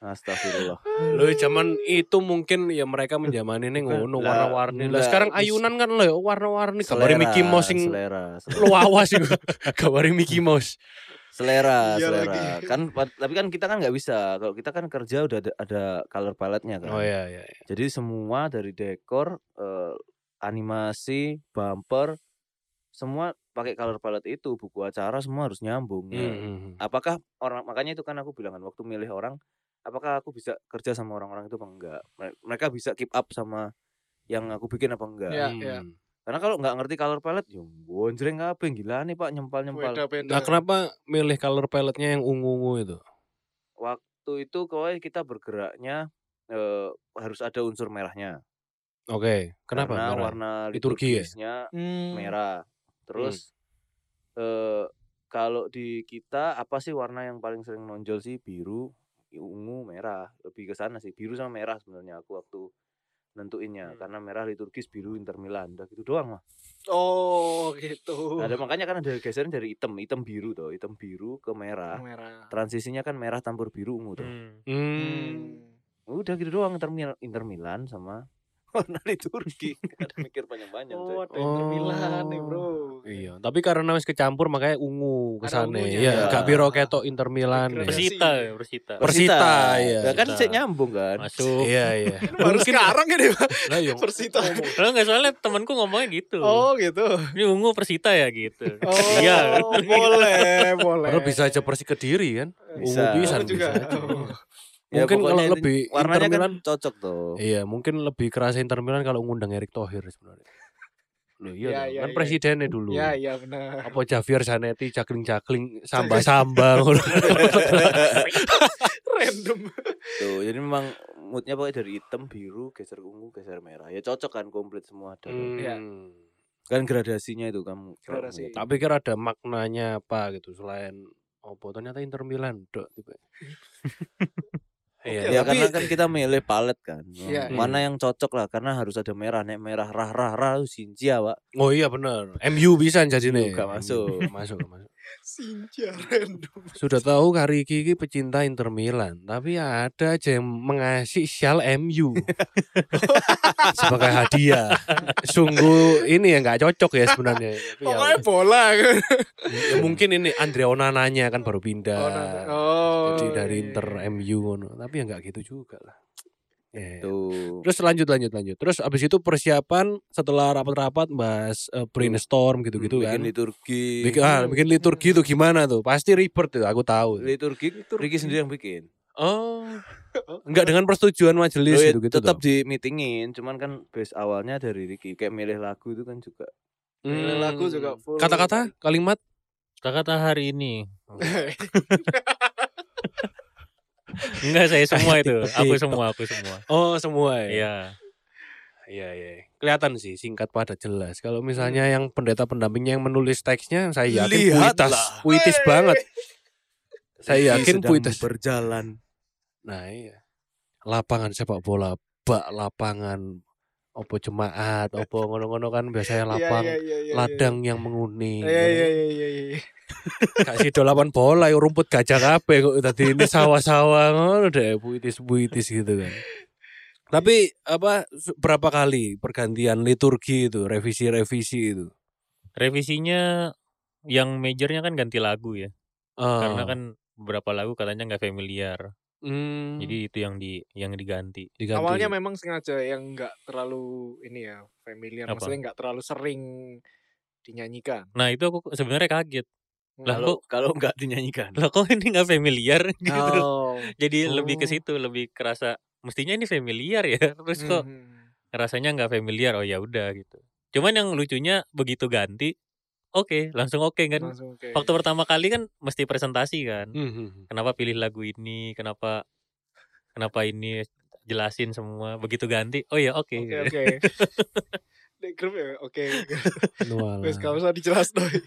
Astagfirullah. Lo zaman itu mungkin ya mereka menjamani ini Bukan. ngono warna-warni. Lah sekarang ayunan kan lo warna-warni. Gambari Selera, Mickey Mouse sing selera, selera. lu awas iku. Gambari Mickey Mouse. selera Iya selera lagi. kan tapi kan kita kan nggak bisa kalau kita kan kerja udah ada, ada color palette-nya kan Oh iya iya. iya. jadi semua dari dekor eh, animasi bumper semua pakai color palette itu buku acara semua harus nyambung ya. Hmm, hmm, hmm. apakah orang makanya itu kan aku bilang kan waktu milih orang apakah aku bisa kerja sama orang-orang itu apa enggak Mere- mereka bisa keep up sama yang aku bikin apa enggak Iya, Hmm. iya. karena kalau nggak ngerti color palette yo bonjreng apa gila nih pak nyempal nyempal Beda-beda. Nah, kenapa milih color palette-nya yang ungu-ungu itu? waktu itu kau kita bergeraknya eh, harus ada unsur merahnya Oke, kenapa? karena merah? warna Liturgi ya? liturgisnya Hmm. merah terus eh kalau di kita apa sih warna yang paling sering nonjol sih biru ungu merah lebih ke sana sih biru sama merah sebenarnya aku waktu nentuinnya Hmm. karena merah liturgis biru Inter Milan udah gitu doang mah Oh gitu. ada makanya kan ada geseran dari hitam hitam biru tuh hitam biru ke merah merah. transisinya kan merah campur biru ungu tuh Hmm. Hmm. Hmm. udah gitu doang Inter Milan sama warna liturgi Nggak ada mikir panjang-panjang Oh, ada Inter Milan nih, Oh. Bro. Iya, tapi karena wis kecampur makanya ungu kesane. ungunya. Ya, Ya. gak biro ketok Inter Milan. ya. Degradasi. Persita ya, Persita. Persita, iya. Ya kan Persita. sih nyambung kan Masuk. Iya, iya. Baru sekarang ini, Pak. Lah yang Persita. Kalau nggak soalnya temanku ngomongnya gitu. Oh, gitu. Ini ungu Persita ya gitu. Oh, Iya. boleh, boleh. Padahal bisa aja Persi Kediri kan. Bisa. Ungu Aku juga. bisa. Oh. Ya, Mungkin kalau lebih warnanya Inter kan Milan cocok tuh Iya, mungkin lebih kerasa Inter Milan kalau ngundang Erick Thohir sebenarnya. Loh iya, Iya, dong, iya, kan iya. presidennya dulu. Iya, iya benar. Apa Javier Zanetti cakling-cakling samba-samba. Random. tuh jadi memang moodnya pokoknya dari hitam biru geser ungu geser merah ya cocok kan komplit semua ada Hmm. Iya. kan gradasinya itu kamu Gradasi. Tak pikir ada maknanya apa gitu selain oh ternyata Inter Milan dok tiba. Iya, ya tapi- karena kan kita milih palet kan Iya, mana yang cocok lah karena harus ada merah nek merah rah rah rah sinja pak Oh iya benar. MU bisa jadi nih. Gak masuk. masuk, masuk. Sinja random. Sudah tahu Kari Kiki pecinta Inter Milan, tapi ada aja yang mengasih sial MU sebagai hadiah. Sungguh ini ya nggak cocok ya sebenarnya. Tapi ya, Pokoknya bola kan. ya mungkin ini Andrea Onananya kan baru pindah. Oh, oh. Jadi dari iya, Inter iya. MU ngono. Tapi ya nggak gitu juga lah. Ya, tuh Terus lanjut lanjut lanjut. Terus abis itu persiapan setelah rapat-rapat bahas eh, brainstorm gitu-gitu bikin kan. liturgi Bikin, ah, bikin liturgi itu gimana tuh? Pasti ribet tuh, aku tahu. liturgi Ricky sendiri yang bikin Oh, enggak dengan persetujuan majelis Loh, ya, gitu gitu. tetap di meetingin cuman kan base awalnya dari Ricky kayak milih lagu itu kan juga Milih lagu juga full. Hmm. Kata-kata, kalimat. Kata hari ini. Enggak saya semua itu. Aku semua, aku semua. Oh, semua ya. Iya. Iya, iya. Kelihatan sih singkat padat jelas. Kalau misalnya yang pendeta pendampingnya yang menulis teksnya, saya yakin puitas, puitis banget. Saya yakin sedang puitis. berjalan Nah, iya. Lapangan sepak bola, bak lapangan opo jemaat, opo ngono-ngono kan biasanya lapang Iya, iya, iya, iya, ladang yang menguning. Iya, iya, iya, iya, iya. Kasih dolapan bola ya rumput gajah kabeh kok tadi ini sawah-sawah ngono deh puitis-puitis gitu kan. Tapi apa berapa kali pergantian liturgi itu, revisi-revisi itu? Revisinya yang majornya kan ganti lagu ya. Karena Ah, kan beberapa lagu katanya nggak familiar. Hmm, Jadi itu yang di yang diganti. diganti. Awalnya memang sengaja yang nggak terlalu ini ya familiar, Apa? maksudnya nggak terlalu sering dinyanyikan. Nah, itu aku sebenarnya kaget. Lah kalau kok kalau nggak dinyanyikan lah kok ini nggak familiar gitu. Oh. Jadi lebih ke Oh. situ, lebih kerasa mestinya ini familiar ya. Terus kok Mhm. rasanya nggak familiar. Oh ya udah gitu. Cuman yang lucunya begitu ganti, oke, langsung oke kan. Langsung oke. Waktu pertama kali kan mesti presentasi kan. Hmm, hmm. Kenapa pilih lagu ini? Kenapa kenapa ini jelasin semua. Begitu ganti, oh ya oke. Oke oke. Di grup ya oke. Wes gak usah dijelas doi.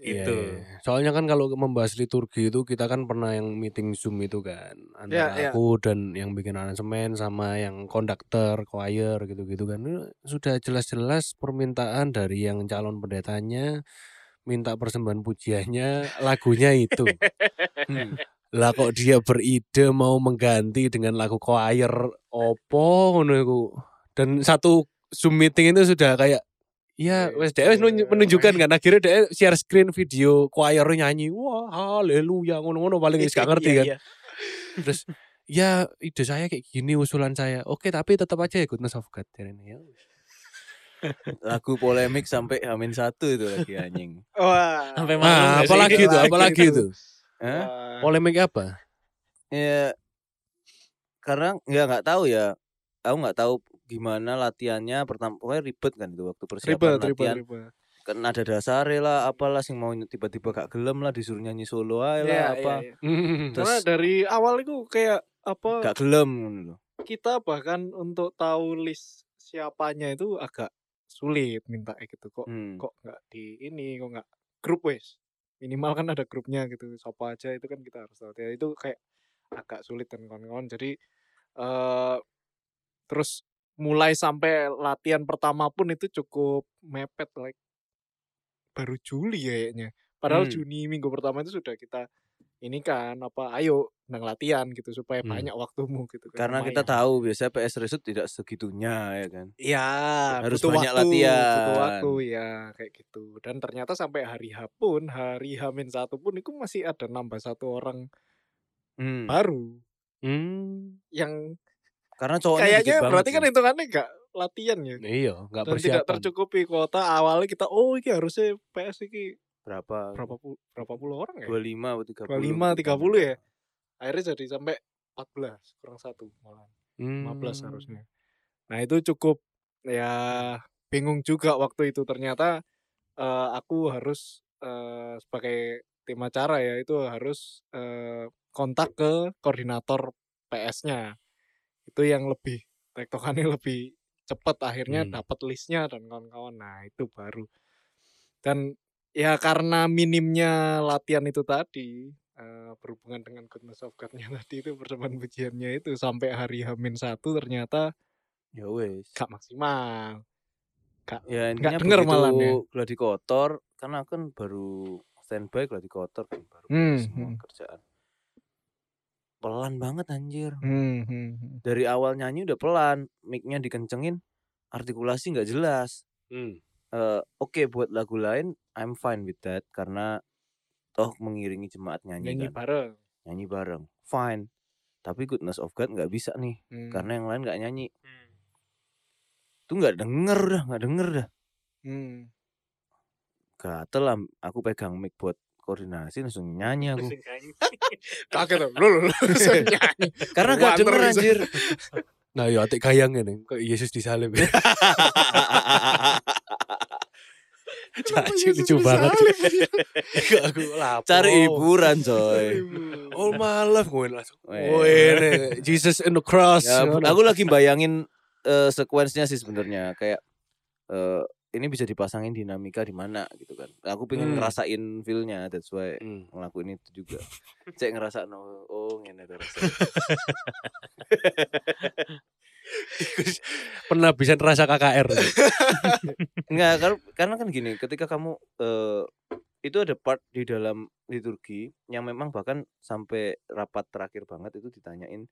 Iya, Itu. iya. Soalnya kan kalau membahas liturgi itu kita kan pernah yang meeting Zoom itu kan antara iya. aku dan yang bikin aransemen sama yang konduktor, choir gitu-gitu kan. Itu Sudah jelas-jelas permintaan dari yang calon pendetanya minta persembahan pujiannya lagunya itu. Hmm. Lah kok dia beride mau mengganti dengan lagu choir opo ngono iku. Dan satu Zoom meeting itu sudah kayak Iya, Oke, wes dia iya, menunjukkan main. kan akhirnya dia share screen video choir nyanyi. Wah, haleluya ngono-ngono paling wis gak ngerti Iya, kan. iya. Terus ya ide saya kayak gini usulan saya. Oke, tapi tetap aja ya goodness of God ini ya. Lagu polemik sampai Hamin satu itu lagi anjing. Wah. Sampai Nah, nggak sih? apalagi itu, Lagi apalagi itu. Hah? Polemik apa? Ya karena ya nggak tahu ya. Aku nggak tahu gimana latihannya pertama pokoknya ribet kan itu waktu persiapan Ribet, ribet, latihan. ribet. Kan ada dasar lah apalah sing mau tiba-tiba gak gelem lah disuruh nyanyi solo aja lah Iya, apa. iya, iya. Hmm. Terus- Karena dari awal itu kayak apa Gak gelem kita bahkan untuk tahu list siapanya itu agak sulit minta gitu kok Hmm. kok nggak di ini kok nggak grup wes minimal kan ada grupnya gitu siapa aja itu kan kita harus tahu Ya, itu kayak agak sulit dan kawan-kawan jadi eh terus mulai sampai latihan pertama pun itu cukup mepet like baru Juli kayaknya padahal Hmm. Juni minggu pertama itu sudah kita ini kan apa ayo nang latihan gitu supaya Hmm. banyak waktumu gitu kan Karena kita lumayan. tahu biasanya PS Resut tidak segitunya ya kan. Iya, Harus butuh banyak waktu, latihan. Butuh waktu ya kayak gitu. Dan ternyata sampai hari H pun, hari Hamin satu pun itu masih ada nambah satu orang Hmm. baru Hmm. yang Karena cowoknya kayaknya berarti kan sih. hitungannya enggak latihan ya. Iya, nggak Dan tidak persiapan. tercukupi kuota awalnya kita oh ini harusnya PS ini berapa? berapa puluh berapa puluh orang ya? 25 atau 30. 25 gitu kan. 30 ya. Akhirnya jadi sampai 14 kurang satu malah. Hmm. 15 harusnya. Nah itu cukup ya bingung juga waktu itu ternyata eh, aku harus eh, sebagai tim acara ya itu harus eh, kontak ke koordinator PS-nya itu yang lebih tektokannya lebih cepat akhirnya Hmm. dapat listnya dan kawan-kawan nah itu baru dan ya karena minimnya latihan itu tadi eh, berhubungan dengan goodness of God-nya tadi itu persembahan pujiannya itu sampai hari Hamin satu ternyata Ya wes. gak maksimal Ya nggak intinya denger malah ya. gladi kotor karena kan baru standby gladi kotor kan baru Hmm, semua hmm. kerjaan. Pelan banget anjir. Hmm, hmm, hmm. Dari awal nyanyi udah pelan, mic-nya dikencengin, artikulasi nggak jelas. Hmm. Eh, Oke buat lagu lain, I'm fine with that karena toh mengiringi jemaat nyanyi, nyanyi kan, bareng nyanyi bareng, fine. Tapi Goodness of God nggak bisa nih, Hmm, karena yang lain nggak nyanyi. Hmm. Tuh nggak denger dah, nggak denger dah. hmm. Gatel lah, aku pegang mic buat koordinasi langsung nyanyi aku. kaget tuh lu lu nyanyi Karena gak denger anjir. Nah, ya atik kayang ini. Kok Yesus disalib. Kenapa Caci Yesus lucu banget. aku lapo. Cari hiburan coy. All my life gue langsung. Oh ini Jesus in the cross. Ya, aku lagi bayangin eh, sekuensnya sih sebenarnya kayak eh, ini bisa dipasangin dinamika di mana gitu kan. Aku pengen Hmm. ngerasain feel-nya that's why Hmm. ngelakuin itu juga. Cek ngerasa no, oh ngene rasanya. Pernah bisa rasa KKR. Enggak, karena, karena kan gini, ketika kamu eh, itu ada part di dalam liturgi yang memang bahkan sampai rapat terakhir banget itu ditanyain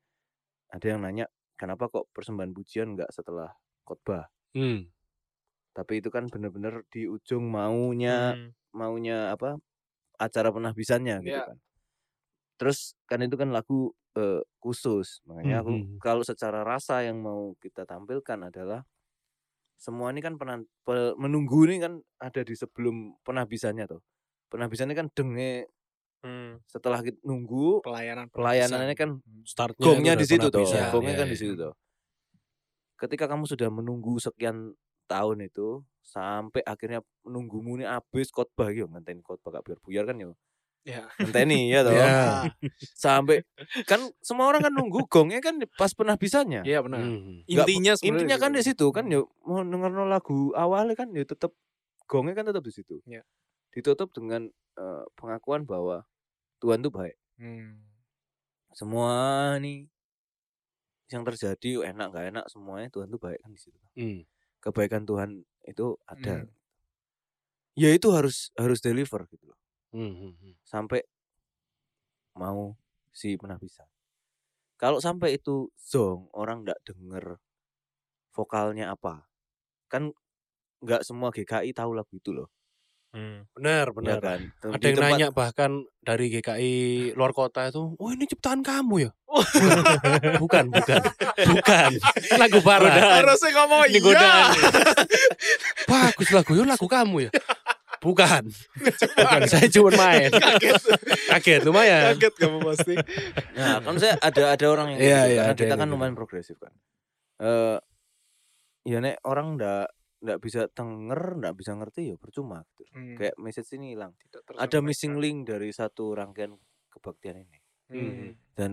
ada yang nanya kenapa kok persembahan pujian enggak setelah khotbah. Hmm. Tapi itu kan bener-bener di ujung maunya Hmm. maunya apa acara penahbisannya gitu Iya. kan. Terus kan itu kan lagu eh, khusus, makanya aku Mhm. kalau secara rasa yang mau kita tampilkan adalah semua ini kan pernah menunggu ini kan ada di sebelum penahbisannya tuh. Penahbisannya kan denge Hmm. setelah kita nunggu pelayanan pelayanannya kan Startnya gongnya di situ tuh, gongnya Iya, kan di iya. situ tuh. Ketika kamu sudah menunggu sekian tahun itu sampai akhirnya menunggumu ini habis khotbah yo ngenteni khotbah gak biar buyar kan yo. ya Ngenteni ya toh. Iya. Sampai kan semua orang kan nunggu gongnya kan pas penahbisannya. iya benar Hmm. Intinya sebenarnya Intinya kan gitu. di situ kan yo mau denger lagu awalnya kan yo tetep gongnya kan tetap di situ. Iya. Ditutup dengan eh, pengakuan bahwa Tuhan tuh baik. Hmm. Semua nih yang terjadi enak gak enak semuanya Tuhan tuh baik kan di situ. Hmm. Kebaikan Tuhan itu ada. Hmm. Ya itu harus harus deliver gitu loh. Hmm, hmm, hmm. Sampai mau si penahbisan. Kalau sampai itu zong orang ndak denger vokalnya apa, kan nggak semua GKI tahu lagu itu loh. Hmm. Benar, Ya benar. kan? Di Ada yang tempat- nanya bahkan dari GKI luar kota itu, oh ini ciptaan kamu ya? bukan, bukan, bukan. Lagu barat. Harusnya ngomong Ini iya. Bagus lagunya lagu kamu ya? Bukan. Bukan, saya cuma main. Kaget. Kaget lumayan. Kaget kamu pasti. Nah, kan saya ada ada orang yang Iya, gitu, iya, karena ada kita yang kan gitu. lumayan progresif kan. Eh ya nek orang ndak ndak bisa denger, ndak bisa ngerti ya percuma gitu. Hmm, Kayak message ini hilang. Ada missing link dari satu rangkaian kebaktian ini. Hmm. Dan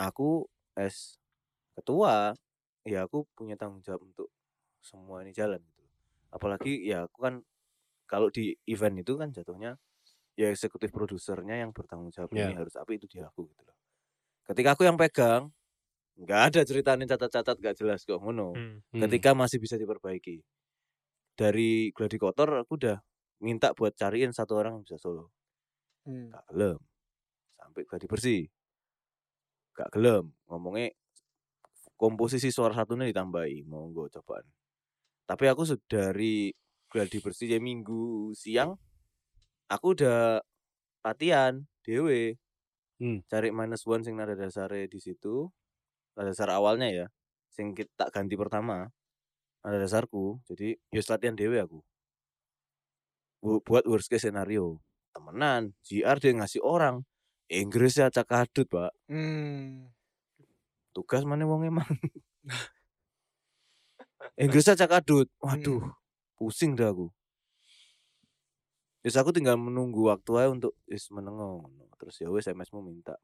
aku as ketua, ya aku punya tanggung jawab untuk semua ini jalan gitu. Apalagi ya aku kan kalau di event itu kan jatuhnya ya eksekutif produsernya yang bertanggung jawab Ya. ini harus apa itu dia aku gitu loh. Ketika aku yang pegang, nggak ada ceritanya catat-catat nggak jelas kok ngono. Hmm. Hmm. Ketika masih bisa diperbaiki. Dari gladi kotor aku udah minta buat cariin satu orang yang bisa solo. Hmm. Gak gelem. Sampai gladi bersih. Gak gelem. Ngomongnya komposisi suara satunya ditambahi. Monggo cobaan. Tapi aku dari gladi bersih ya minggu siang. Aku udah latihan dewe. Hmm. Cari minus one sing nada dasarnya di situ. Nada dasar awalnya ya. Sing kita ganti pertama. Nada dasarku. Jadi yus latihan dewe aku. Bu- Buat worst case scenario temenan JR dia ngasih orang Inggris ya acak adut pak Hmm. tugas mana wong emang Inggris acak adut waduh pusing dah aku Terus aku tinggal menunggu waktu aja untuk is menengok terus ya wes SMS mu minta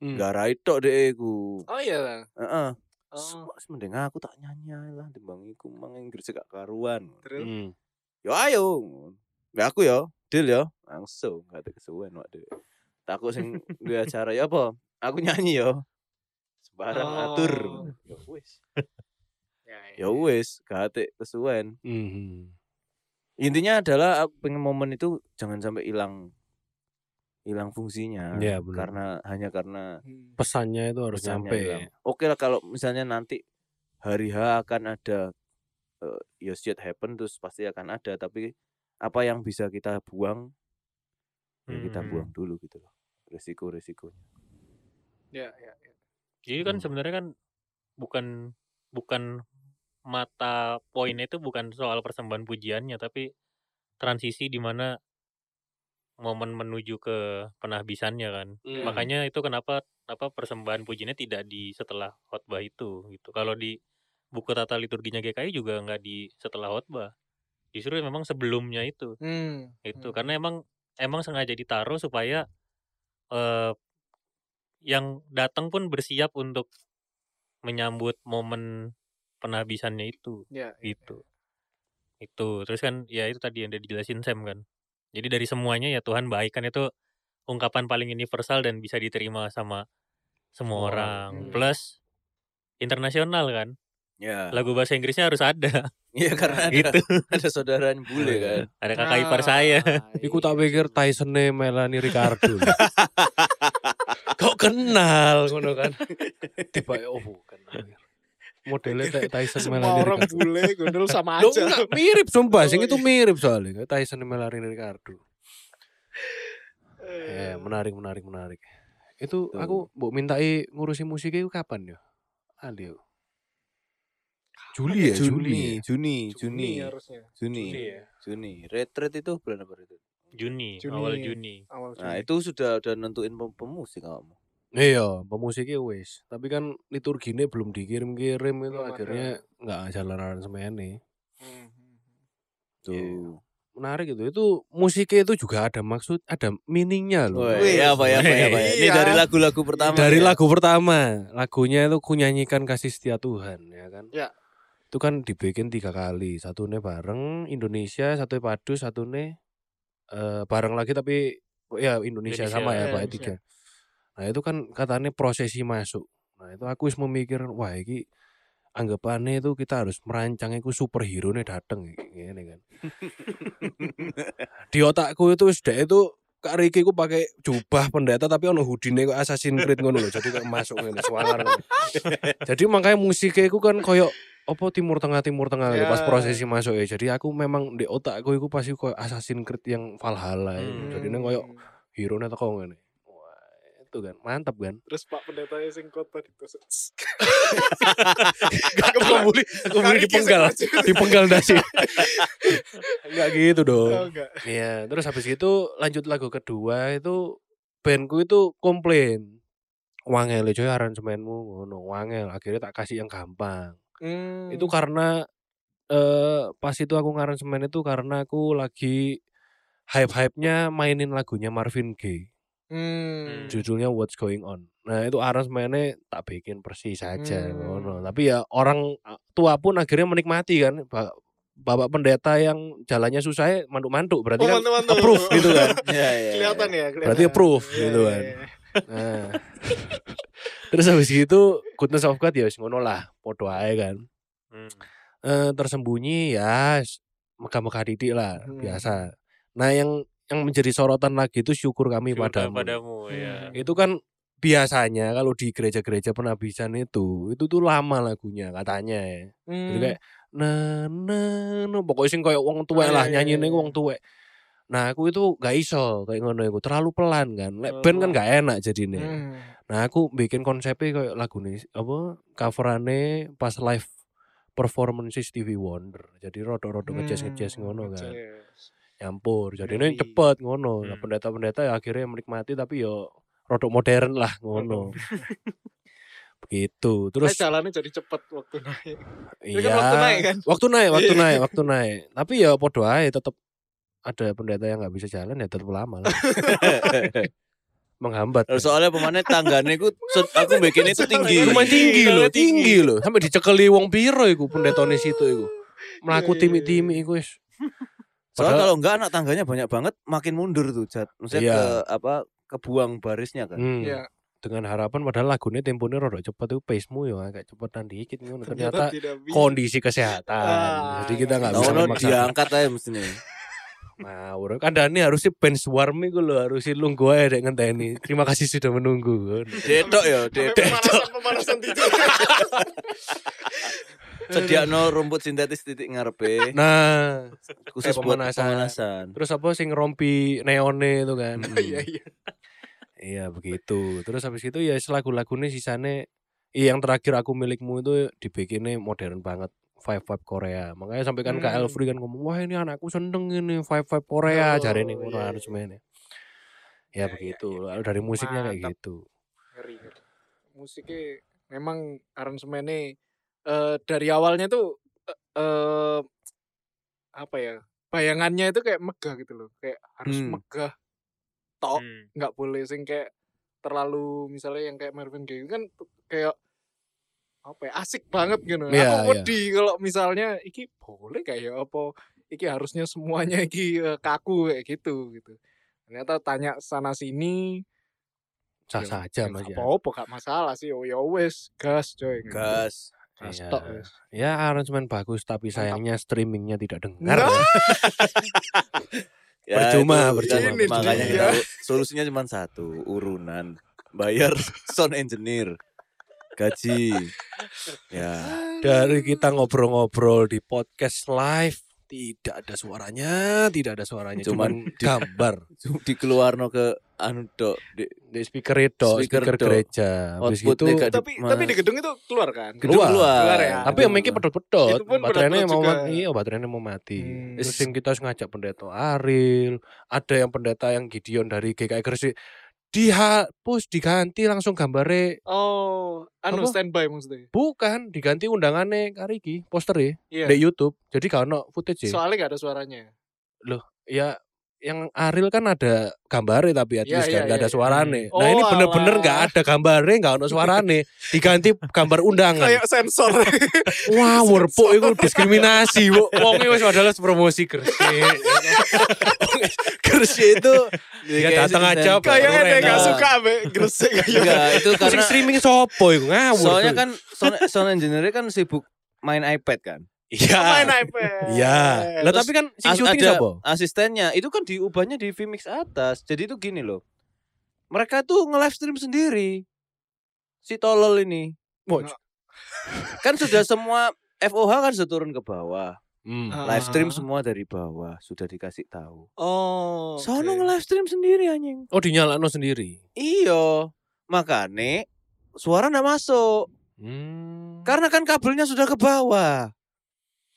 Hmm. nggak rai tok deh aku Oh iya lah. Heeh. Oh. Mas mending aku tak nyanyi lah timbang iku mang Inggris gak karuan. Terus Hmm. Yo ayo. Ya aku yo, deal yo. Langsung gak ada kesuwen wak dhewe. Takut sing duwe acara ya apa? Aku nyanyi yo. Sembarang atur. Oh. Ya wis. ya, Ya wis, gak ada kesuwen. Hmm. Intinya adalah aku pengen momen itu jangan sampai hilang hilang fungsinya benar. karena hanya karena Hmm. Pesannya itu harus pesannya nyampe. hilang. Oke lah kalau misalnya nanti hari H akan ada eh, ya shit happen terus pasti akan ada tapi apa yang bisa kita buang ya kita Hmm. buang dulu gitu loh resiko resikonya Ya, ya, ya. Jadi kan Hmm. sebenarnya kan bukan bukan mata poinnya itu bukan soal persembahan pujiannya tapi transisi di mana momen menuju ke penahbisannya kan. Hmm. Makanya itu kenapa apa persembahan pujiannya tidak di setelah khotbah itu gitu. Kalau di buku tata liturginya GKI juga nggak di setelah khotbah. Justru memang sebelumnya itu Hmm. itu Hmm. karena emang emang sengaja ditaruh supaya eh yang datang pun bersiap untuk menyambut momen penhabisannya itu Ya, ya, gitu itu terus kan ya itu tadi yang udah dijelasin Sam kan jadi dari semuanya ya Tuhan baik kan itu ungkapan paling universal dan bisa diterima sama semua Semua orang. Hmm. plus internasional kan ya lagu bahasa Inggrisnya harus ada iya karena ada gitu ada saudara yang bule Iya. kan ada kakak ipar saya Ah, Iku tak iya. pikir Tyson Melanie Ricardo. Kok kenal ngono kan? Tiba oh. Modelnya kayak Tyson Semua Melanie orang Ricardo. bule gondol sama Loh, aja. enggak, mirip sumpah, sing Oh, itu mirip soalnya kayak Tyson Melanie Ricardo. Eh, Ya, menarik menarik menarik. Itu Tuh. aku mbok mintai ngurusi musik itu kapan ya? Yo. Juli ya, Juli. ya? Juni Juni Juni harusnya. Juni ya. Juni retreat itu bulan apa retreat Juni, Juni. awal Juni Awal nah Juni. itu sudah udah nentuin pem- pemusik kamu Iya, pemusiknya wis. Tapi kan liturginya belum dikirim-kirim itu Belum ada. akhirnya nggak jalan aransemennya. Hmm, hmm, tuh Iya. Menarik itu. Itu musiknya itu juga ada maksud, ada meaningnya loh. Wih, ya apa ya apa ya apa ya. Ini iya. dari lagu-lagu pertama. Dari ya. lagu pertama, lagunya itu kunyanyikan kasih setia Tuhan, ya kan? Ya. Itu kan dibikin tiga kali, satunya bareng Indonesia, satu padu, satunya eh bareng lagi tapi ya Indonesia, Indonesia, sama ya ya, Pak Indonesia. tiga. Nah itu kan katanya prosesi masuk. Nah itu aku wis memikir, wah ini anggapannya itu kita harus merancang itu superhero nih dateng gini kan. Di otakku itu sudah itu Kak Riki ku pakai jubah pendeta tapi ono hoodie kok Assassin's Creed ngono lho. Jadi kayak masuk ngene suara. Jadi makanya musiknya ku kan koyo apa timur tengah timur tengah gitu, pas Ya. prosesi masuk ya. Jadi aku memang di otakku iku pasti koyo Assassin's Creed yang Valhalla itu. Hmm. Jadi nang koyo hero nya teko ngene. Itu kan mantap kan. terus Pak Pendeta sing kota ditusuk. Gak aku beli, aku beli dipenggal, dipenggal dasi. Enggak gitu Oh, dong. enggak. Iya, terus habis itu lanjut lagu kedua itu bandku itu komplain. Wangel coy aransemenmu ngono, wangel. Akhirnya tak kasih yang gampang. Hmm. Itu karena eh pas itu aku ngaransemen itu karena aku lagi hype-hype-nya mainin lagunya Marvin Gaye. Hmm. Judulnya What's Going On. Nah, itu aransemennya tak bikin persis saja Hmm. Tapi ya orang tua pun akhirnya menikmati kan. Ba- Bapak pendeta yang jalannya susah ya mantuk-mantuk berarti Oh, kan mantu-mantu. approve gitu kan. Iya, iya. Kelihatan ya, kelihatan. Berarti approve Iya, gitu iya, kan. iya. Nah. Terus habis itu Goodness of God ya wis ngono lah, podo ae kan. Hmm. Eh tersembunyi ya megah-megah didik lah, Hmm. biasa. Nah, yang yang menjadi sorotan lagi itu syukur kami Syukur padamu. padamu ya. Itu kan biasanya kalau di gereja-gereja penabisan itu, itu tuh lama lagunya katanya ya. Jadi Hmm. kayak nah nah nah pokoknya sing kayak wong tuwek Oh, lah iya, iya, nyanyi iya. wong tuwek. Nah, aku itu gak iso kayak ngono iku, terlalu pelan kan. Lek band kan Oh. gak enak jadinya. Hmm. Nah, aku bikin konsepnya kayak lagu nih apa coverane pas live performance Stevie Wonder. Jadi rodok-rodok ngejazz-ngejazz Hmm, ngono kan. ngejazz. Nyampur. Jadi ini cepet ngono. Nah, Hmm. pendeta-pendeta ya akhirnya menikmati tapi yo rodok modern lah ngono. Begitu. Terus Terus jalannya jadi cepet waktu naik. Iya. kan waktu naik kan? Waktu naik, waktu Iya. naik, waktu naik. Tapi ya podo ae tetep ada pendeta yang nggak bisa jalan ya tetep lama lah. Menghambat. Soalnya pemainnya tanggane ku set- aku bikin itu tinggi. Lumayan tinggi Tinggi, loh, tinggi. loh. Sampai dicekeli wong piro iku pendetone situ iku. Melaku Iya, iya, timi-timi iku wis. Soalnya Padahal- kalau enggak anak tangganya banyak banget makin mundur tuh, Jat. Maksudnya Iya. ke apa? Kebuang barisnya kan. Hmm. Iya. Dengan harapan padahal lagunya temponya rada cepet itu pace-mu ya agak cepetan dikit ngono. Ternyata Ternyata bisa. kondisi kesehatan. Ah, Jadi kita nggak iya. bisa Tahu memaksa. diangkat aja mestinya. Ngawur. Kandani harusnya bench warm iku lho, harusnya lungguh ae dek ngenteni. Terima kasih sudah menunggu. Detok ya, detok. pemanasan pemanasan titik. Sediakno rumput sintetis titik ngarepe Nah, khusus kayak buat pemanasan. pemanasan. terus apa sing rompi neone itu kan. Iya iya. Iya begitu. Terus habis itu ya lagu-lagunya sisane iya, yang terakhir aku milikmu itu dibikinnya modern banget. Five Five Korea. Makanya sampai kan Kak Hmm. Elfri kan ngomong, wah ini anakku seneng ini Five Five Korea. Oh, Cari ini ngono iya, harus iya. mainnya. Ya Ya, ya, begitu. Lalu dari musiknya kayak Mantap. gitu. Ngeri, ngeri. Musiknya memang aransemennya eh dari awalnya tuh eh, eh, apa ya? Bayangannya itu kayak megah gitu loh. Kayak harus Hmm. megah. Tok Hmm. nggak boleh sing kayak terlalu misalnya yang kayak Marvin Gaye kan kayak apa ya asik banget gitu. Iya, Aku iya. wedi kalau misalnya iki boleh kayak apa iki harusnya semuanya iki eh, kaku kayak gitu gitu. Ternyata tanya sana sini Sah ya, saja ya Mas ya. nggak apa-apa gak masalah sih. Oh ya wes gas coy. Gas. Gas Iya. tok wes. Ya aransemen bagus tapi sayangnya streamingnya tidak dengar. Nah. Percuma, itu- percuma. Ini Makanya dia. kita solusinya cuma satu, urunan. Bayar sound engineer. Gaji. Ya. Dari kita ngobrol-ngobrol di podcast live tidak ada suaranya, tidak ada suaranya, cuman, Cuman di- gambar Dikeluarno ke anu dok di di speaker itu, Speaker speaker, gereja. Habis gitu, gak tapi di- tapi di gedung itu keluar kan? gedung Keluar. keluar. Keluar ya. tapi yang mikir pedot-pedot, Itu baterainya pedot-pedot mau juga. mati, iya baterainya mau mati. Hmm. Terus yang kita harus ngajak pendeta Aril, ada yang pendeta yang Gideon dari GKI Gresik dihapus diganti langsung gambarnya Oh, anu Apa? standby maksudnya. bukan diganti undangannya kariki poster Iya. di YouTube jadi kalau footage ya. Soalnya gak ada suaranya. ya yang Aril kan ada gambarnya tapi at Iya, least kan nggak iya, ada iya. suarane. Oh, Nah ini bener-bener nggak ada gambarnya, nggak ada suarane. Diganti gambar undangan. Kayak sensor. Wah, werpuk itu diskriminasi. Wongnya wis padahal promosi Gresik. Gresik itu dia datang aja Pak. Kayaknya dia Enak. gak suka be gresik kayak. Enggak, itu karena streaming sopo itu ngawur. soalnya kan sound engineer kan sibuk main iPad kan. Iya. Main iPad. Iya. Lah tapi kan sing As- syuting ada siapa? asistennya itu kan diubahnya di Vmix atas. Jadi itu gini loh. Mereka tuh nge-live stream sendiri. Si tolol ini. Wah, Kan sudah semua FOH kan sudah turun ke bawah. Hmm. Ah. Live stream semua dari bawah sudah dikasih tahu. Oh. Sono oke. nge-live stream sendiri anjing. Oh dinyalakno sendiri. Iya. Makanya suara ndak masuk. Hmm. Karena kan kabelnya sudah ke bawah.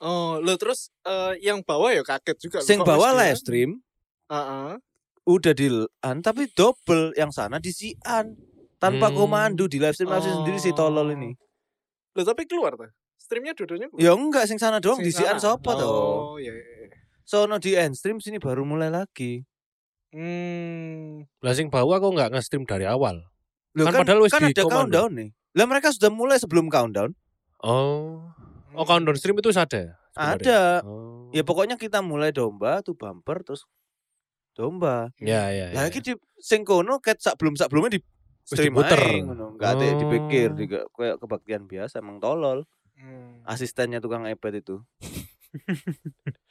Oh, lo terus eh, yang bawah ya kaget juga. Sing bawah live stream Heeh. udah di an tapi double yang sana di sian tanpa Hmm. komando di live stream live stream sendiri si tolol ini. Lo tapi keluar tuh. Streamnya dua-duanya keluar. Ya enggak sing sana doang Sing di sian sana. sopo toh. Oh, iya. iya. Sono di end stream sini baru mulai lagi. Hmm. Lah sing bawah kok nggak nge-stream dari awal? Loh, Kan kan, padahal wis kan di ada komando. countdown nih. Lah mereka sudah mulai sebelum countdown. Oh. Oh countdown stream itu ada? sebenarnya? Ada. Oh. Ya pokoknya kita mulai domba tuh bumper terus domba. Ya ya. ya. Lagi di sing kono ket sak belum sak belumnya di stream ngono. Enggak ada Oh. dipikir di kayak kebaktian biasa emang tolol. Hmm. Asistennya tukang iPad itu.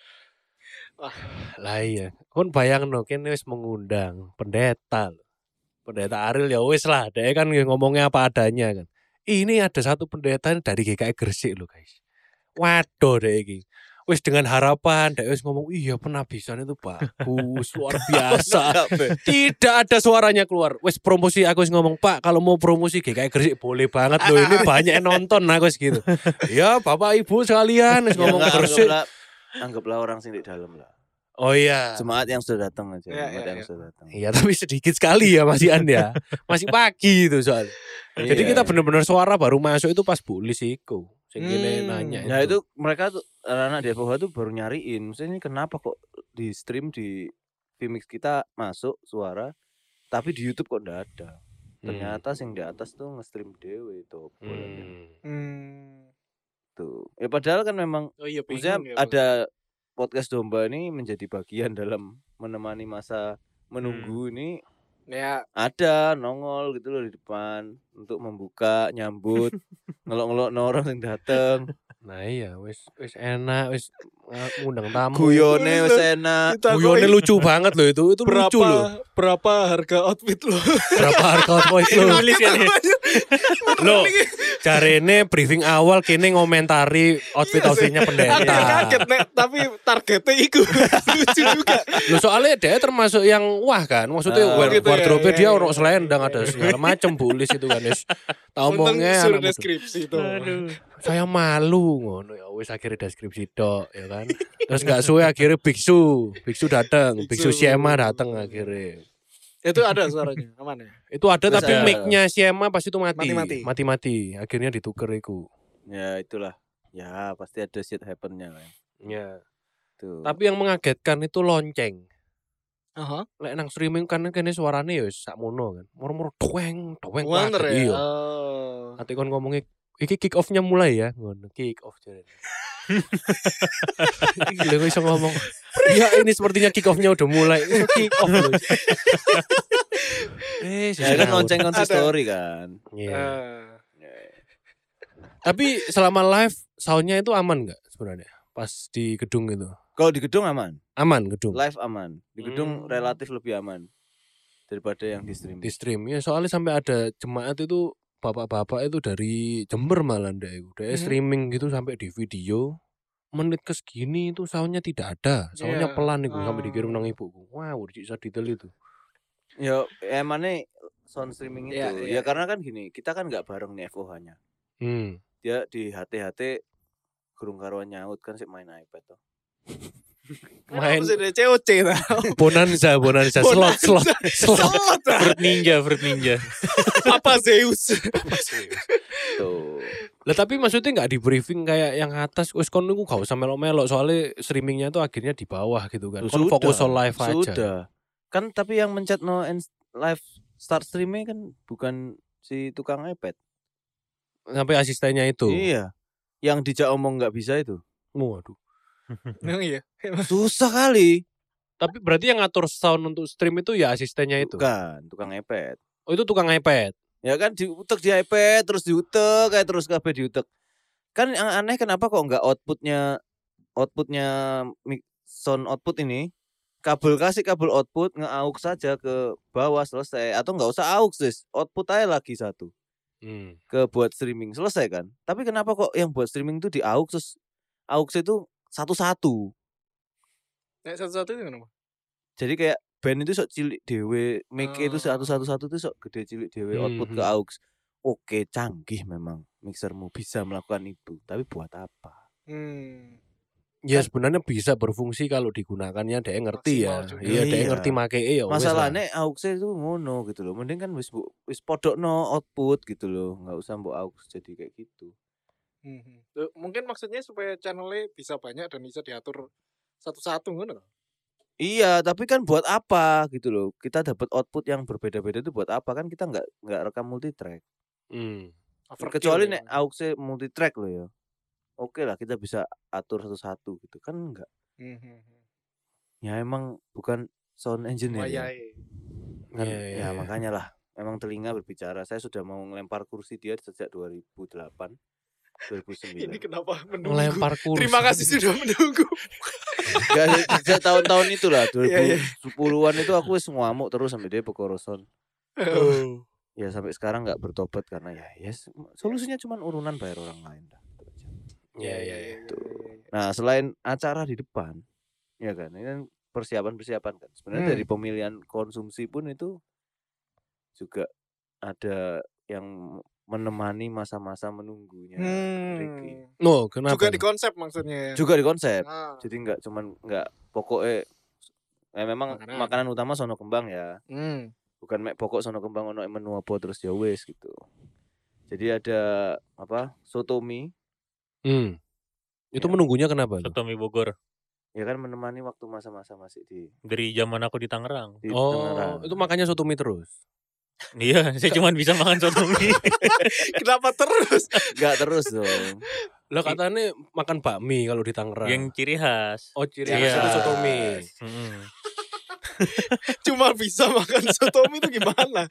Lah iya. Kon bayangno kene wis mengundang pendeta. Pendeta Ariel ya wis lah, dia kan ngomongnya apa adanya kan. Ini ada satu pendeta dari GKI Gresik loh guys. Waduh deh iki. Wis dengan harapan, dia wis ngomong iya penabisan itu bagus, luar biasa. Tidak ada suaranya keluar. Wes promosi aku wis ngomong, "Pak, kalau mau promosi GKI Gresik boleh banget loh. Ini banyak yang nonton aku wis gitu." Ya, Bapak Ibu sekalian wis Ya ngomong Gresik. anggaplah, anggaplah orang sing di dalam lah. Oh iya. Jemaat yang sudah datang aja, Ya, jemaat ya, yang ya. sudah datang. Iya, tapi sedikit sekali ya Mas Ian ya. Masih pagi itu soal. Jadi Iya. kita benar-benar suara baru masuk itu pas Bu Lis iku. Sing Hmm. nanya Nah itu mereka tuh anak-anak di FOH tuh baru nyariin. Maksudnya ini kenapa kok di stream di Vmix kita masuk suara, tapi di YouTube kok ndak ada. Ternyata sing di atas tuh nge-stream dewe itu. Hmm. Hmm. Tuh. Ya padahal kan memang Oh iya bingung ya. ada podcast domba ini menjadi bagian dalam menemani masa menunggu ini Ya, ada nongol gitu loh di depan untuk membuka nyambut ngelok-ngelok orang yang dateng Nah iya, wis wis enak, wis uh, ngundang tamu. guyone wis enak Guyone lucu banget loh itu. Itu berapa lucu loh. berapa harga outfit lo? Berapa harga outfit lo? Nulis ya. Lo jarene briefing awal kene ngomentari outfit-outfitnya Aku pendeta. kaget nek, tapi targetnya iku lucu juga. Lo soalnya dia termasuk yang wah kan. Maksudnya war- wardrobe dia orang selendang ada segala macam bulis itu kan. Wis tak omongnya suruh deskripsi itu. Aduh. saya malu ngono ya. Wis akhirnya deskripsi dok ya kan. Terus nggak suwe akhirnya biksu. Biksu datang biksu. Biksu. Siema datang akhirnya. Itu ada suaranya, aman ya? itu ada Terus tapi mic-nya Siema pas itu mati. Mati-mati. mati mati akhirnya dituker iku. Ya itulah. Ya pasti ada shit happennya kan. Ya. Tuh. Tapi yang mengagetkan itu lonceng Aha. lek nang streaming kan kene suarane ya sakmono kan. Moro-moro doeng doeng Wanger ya. iya. Oh. Ate kon ngomongnya iki kick off-nya mulai ya? Ngono kick off jare. Gila gue bisa ngomong Ya ini sepertinya kick off-nya udah mulai. Iso Kick off loh Eh ya kan lonceng konsistori kan. Iya. Eh, Ya, Tapi selama live soundnya itu aman nggak sebenarnya? Pas di gedung itu kalau di gedung aman? Aman gedung. Live aman. Di gedung Hmm. relatif lebih aman daripada yang di stream. Di stream. Ya soalnya sampai ada jemaat itu Bapak-bapak itu dari Jember malah ndak itu. Dia Mhm. streaming gitu sampai di video. Menit ke segini itu soundnya tidak ada. Soundnya Iya. pelan itu sampai dikirim Oh. nang ibuku. Wah udah bisa detail itu. Ya emangnya sound streaming itu. Iya, ya iya. karena kan gini kita kan nggak bareng nih FOH-nya hmm. dia di HT-HT gurung karuan nyaut kan sih main iPad tuh main COC nah? bonanza bonanza slot slot slot. Slot. Fruit ninja, fruit ninja. Papa Zeus. tuh. Lah tapi maksudnya nggak di briefing kayak yang atas wes kon niku gak usah melok-melok soalnya streamingnya tuh akhirnya di bawah gitu kan. Kon fokus on live aja. sudah. Kan tapi yang mencet no end live start streaming kan bukan si tukang iPad. Sampai asistennya itu. Iya. Yang dijak omong nggak bisa itu. Waduh Emang iya. susah kali. Tapi berarti yang ngatur sound untuk stream itu ya asistennya itu? Bukan tukang iPad. Oh itu tukang iPad? Ya kan diutek di iPad terus diutek kayak terus kabeh diutek. Kan yang aneh kenapa kok nggak outputnya outputnya mic- sound output ini? Kabel kasih kabel output nge-aux saja ke bawah selesai. Atau nggak usah aux sis output aja lagi satu. Hmm. ke buat streaming selesai kan? Tapi kenapa kok yang buat streaming itu di AUX terus AUX itu satu-satu Nek satu-satu itu kenapa? jadi kayak band itu sok cilik dewe mic itu Oh. satu-satu itu sok gede cilik dewe output ke Mhm. AUX oke canggih memang mixermu bisa melakukan itu tapi buat apa Hmm. Ya sebenarnya bisa berfungsi kalau digunakannya dia ngerti ya. Juga. Iya, dia Iya. ngerti make ya. wes lah. masalahnya AUX itu ngono gitu loh mending kan wis bu- wis podokno output gitu loh nggak usah mbok AUX jadi kayak gitu Mhm. Tuh, Mungkin maksudnya supaya channelnya bisa banyak dan bisa diatur satu-satu loh. Iya, tapi kan buat apa gitu loh? Kita dapat output yang berbeda-beda itu buat apa kan? Kita nggak nggak rekam multi track. Hmm. Kecuali ya. nek AUX multi track loh ya. Oke lah, kita bisa atur satu-satu gitu kan enggak. Mhm. Ya emang bukan sound engineer. ya. Kan, Iya, iya, ya iya. makanya lah. Memang telinga berbicara. Saya sudah mau ngelempar kursi dia sejak 2008, 2009. Ini kenapa menunggu? Melempar kursi. Terima kasih sudah menunggu. Gak, sejak tahun-tahun itu lah, Iya, iya. 2010-an itu aku wis ngamuk terus sampai dia pekoroson. Oh. ya sampai sekarang nggak bertobat karena ya yes solusinya cuma urunan bayar orang lain dah. Iya, iya, iya. Gitu. nah selain acara di depan ya kan ini kan persiapan persiapan kan sebenarnya Hmm. dari pemilihan konsumsi pun itu juga ada yang menemani masa-masa menunggunya Ricky. Hmm. No, kenapa? Juga di konsep maksudnya. ya? juga di konsep Ah. jadi nggak cuman nggak pokoknya ya memang Makanan. makanan, utama sono kembang ya Hmm. bukan mek pokok sono kembang ono menu apa terus ya wes gitu jadi ada apa soto mie Hmm. Itu Ya. menunggunya kenapa? Soto mie Bogor ya kan menemani waktu masa-masa masih di dari zaman aku di Tangerang. di Oh, Tangerang. itu makanya soto mie terus. Iya, saya cuma bisa makan soto mie. Kenapa terus? nggak terus dong Lah katanya makan bakmi kalau di Tangerang. yang ciri khas. Oh, ciri Iya. khas itu soto mie. Mm-mm. Cuma bisa makan sotomi itu gimana?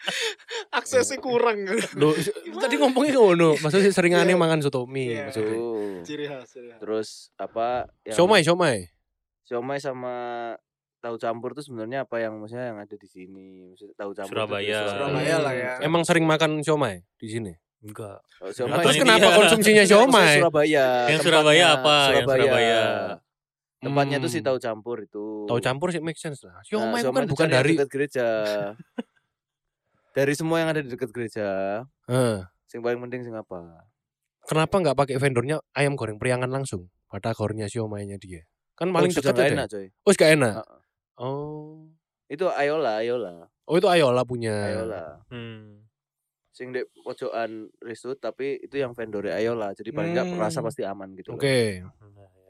Aksesnya kurang. Loh, tadi ngomongnya ngono, maksudnya seringannya Iya. makan soto mie. Iya. maksudnya. Tuh. Ciri khas, ciri khas. terus apa yang Somai, somai. siomay sama tahu campur tuh sebenarnya apa yang maksudnya yang ada di sini maksudnya tahu campur Surabaya. Surabaya lah ya. Emang sering makan somai di sini? Enggak. Oh, Nah, siomay terus kenapa dia. konsumsinya somai? Surabaya Yang tempatnya. Surabaya apa? Yang Surabaya. tempatnya tuh si Hmm. tahu campur itu Tahu campur sih make sense lah. Nah, Siomay siomay kan bukan dari dekat gereja dari semua yang ada di dekat gereja Heeh. yang paling penting sing apa Kenapa nggak pakai vendornya ayam goreng priangan langsung? Pada gorengnya siomaynya dia. Kan Oh, paling sudah dekat enak coy Oh, gak enak. Heeh. Oh. itu Ayola Ayola Oh, itu Ayola punya. Ayola Hmm. sing di pojokan Risut tapi itu yang vendor Ayola jadi paling nggak Hmm. rasa pasti aman gitu loh. Oke.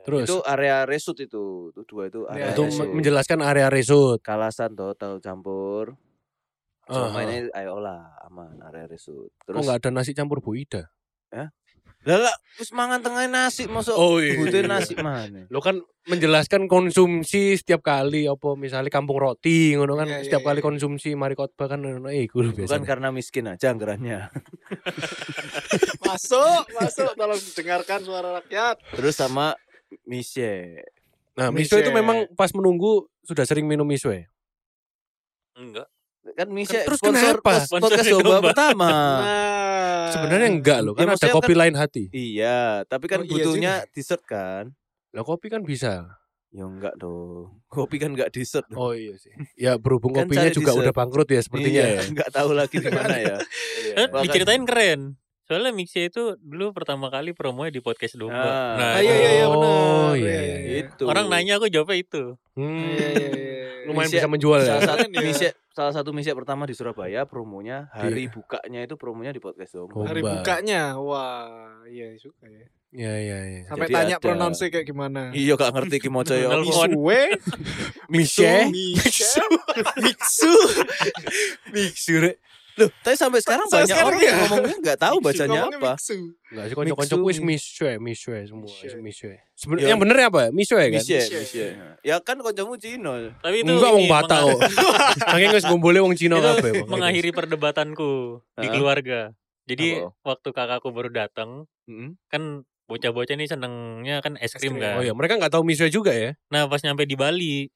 Terus itu area Resut itu itu dua itu Ya, area itu Resut. me- menjelaskan area resut. kalasan tuh tahu campur Cuma ini Ayola aman area Resut Kok terus nggak ada nasi campur Bu Ida? lah lah wis mangan tengah nasi masuk Oh, iya. butuh nasi mana Lo kan menjelaskan konsumsi setiap kali apa misalnya kampung roti ngono kan Iya, iya, setiap kali iya. konsumsi mari khotbah kan ngono eh iku lho bukan karena miskin aja anggarannya Masuk, masuk. Tolong dengarkan suara rakyat. terus sama Mise Nah, miso itu memang pas menunggu sudah sering minum miso ya. Enggak. Kan Mise Terus sponsor kenapa? pos- podcast Sponsor domba domba. pertama Nah, Sebenarnya enggak loh, Ya, kan ada maksudnya kopi lain hati. iya tapi kan Oh, iya butuhnya dessert kan Lah kopi kan bisa. ya enggak dong kopi kan enggak dessert Oh iya sih. Ya berhubung Kan kopinya juga dessert. udah bangkrut ya sepertinya iya, ya. enggak tahu lagi di mana ya Iya. Bahkan- diceritain keren. Soalnya Mixia itu dulu pertama kali promonya di podcast Domba. Ah. Nah, Ah, iya, iya, iya, Oh, benar. iya, Iya, iya, iya. itu orang nanya aku jawabnya itu. Hmm, Iya, iya, iya. lumayan Mise- bisa menjual ya. salah satu ya. Salah satu mise pertama di Surabaya promonya hari Iya. bukanya itu promonya di podcast domba Oh. Hari bukanya, wah, iya suka ya. Iya iya iya. Sampai Jadi tanya ada. pronounce kayak gimana. iya gak ngerti ki moco ya Nelpon. Misue, Misha, Miksu, rek. Loh tapi sampai sekarang Sampai banyak sekarang orang ya. yang ngomongnya nggak tahu bacanya apa. Enggak sih kanca-kanca wis misue, misue semua, Misue. misue. Sebenarnya Ya. yang bener apa? Misue kan? Mise. mise ya kan kancamu Cino Tapi itu Enggak wong ini Batak kok. Saking wis ngumpulnya wong Cina kabeh. Mengakhiri perdebatanku di keluarga. Jadi Apa? waktu kakakku baru datang, kan bocah-bocah nih senengnya kan es krim kan. Oh ya, mereka nggak tahu misue juga ya? Nah pas nyampe di Bali,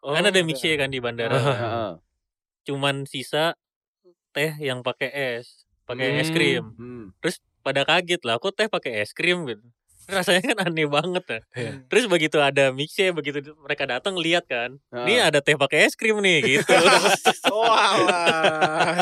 Oh, kan ada ada. Mixia kan di bandara. Heeh. Cuman sisa teh yang pakai es. pakai es Hmm. krim. Hmm. Terus pada kaget lah, kok teh pakai es krim gitu. Rasanya kan aneh banget ya. Iya. Terus begitu ada mixnya, begitu mereka datang lihat kan, ini Ah. ada teh pakai es krim nih gitu. Wah.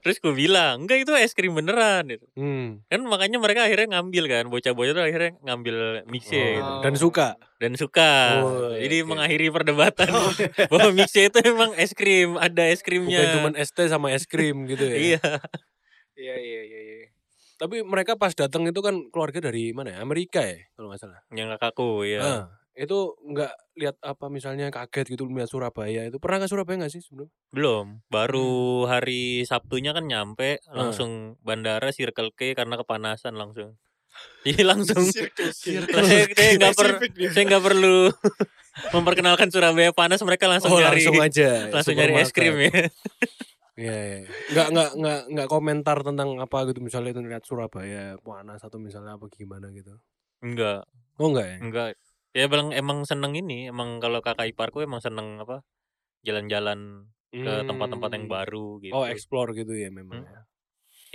Terus gue bilang, enggak itu es krim beneran gitu. Hmm. Kan makanya mereka akhirnya ngambil kan, bocah-bocah tuh akhirnya ngambil mixnya Oh, gitu. Dan suka. Dan suka. Oh, Jadi oke. mengakhiri perdebatan bahwa mixnya itu emang es krim, ada es krimnya. Bukan cuma es teh sama es krim gitu ya. Iya. Iya iya iya iya. Tapi mereka pas datang itu kan keluarga dari mana ya? Amerika ya kalau nggak salah. Yang kakakku ya. Nah, itu nggak lihat apa misalnya kaget gitu melihat Surabaya itu pernah ke Surabaya nggak sih sebelum? Belum, baru hari Sabtunya kan nyampe Ah. langsung bandara Circle K karena kepanasan langsung. Jadi langsung Circle Lah, saya, nggak per, Spesifik dia. saya nggak perlu memperkenalkan Surabaya panas mereka langsung oh nyari langsung aja. langsung nyari es krim ya. Iya, iya. Nggak nggak nggak nggak komentar tentang apa gitu misalnya itu lihat Surabaya panas atau misalnya apa gimana gitu. Enggak, Oh enggak ya? enggak. Ya bilang emang seneng ini, emang kalau kakak iparku emang seneng apa? Jalan-jalan ke tempat-tempat yang Hmm. baru gitu. Oh explore gitu ya memang. Hmm. ya.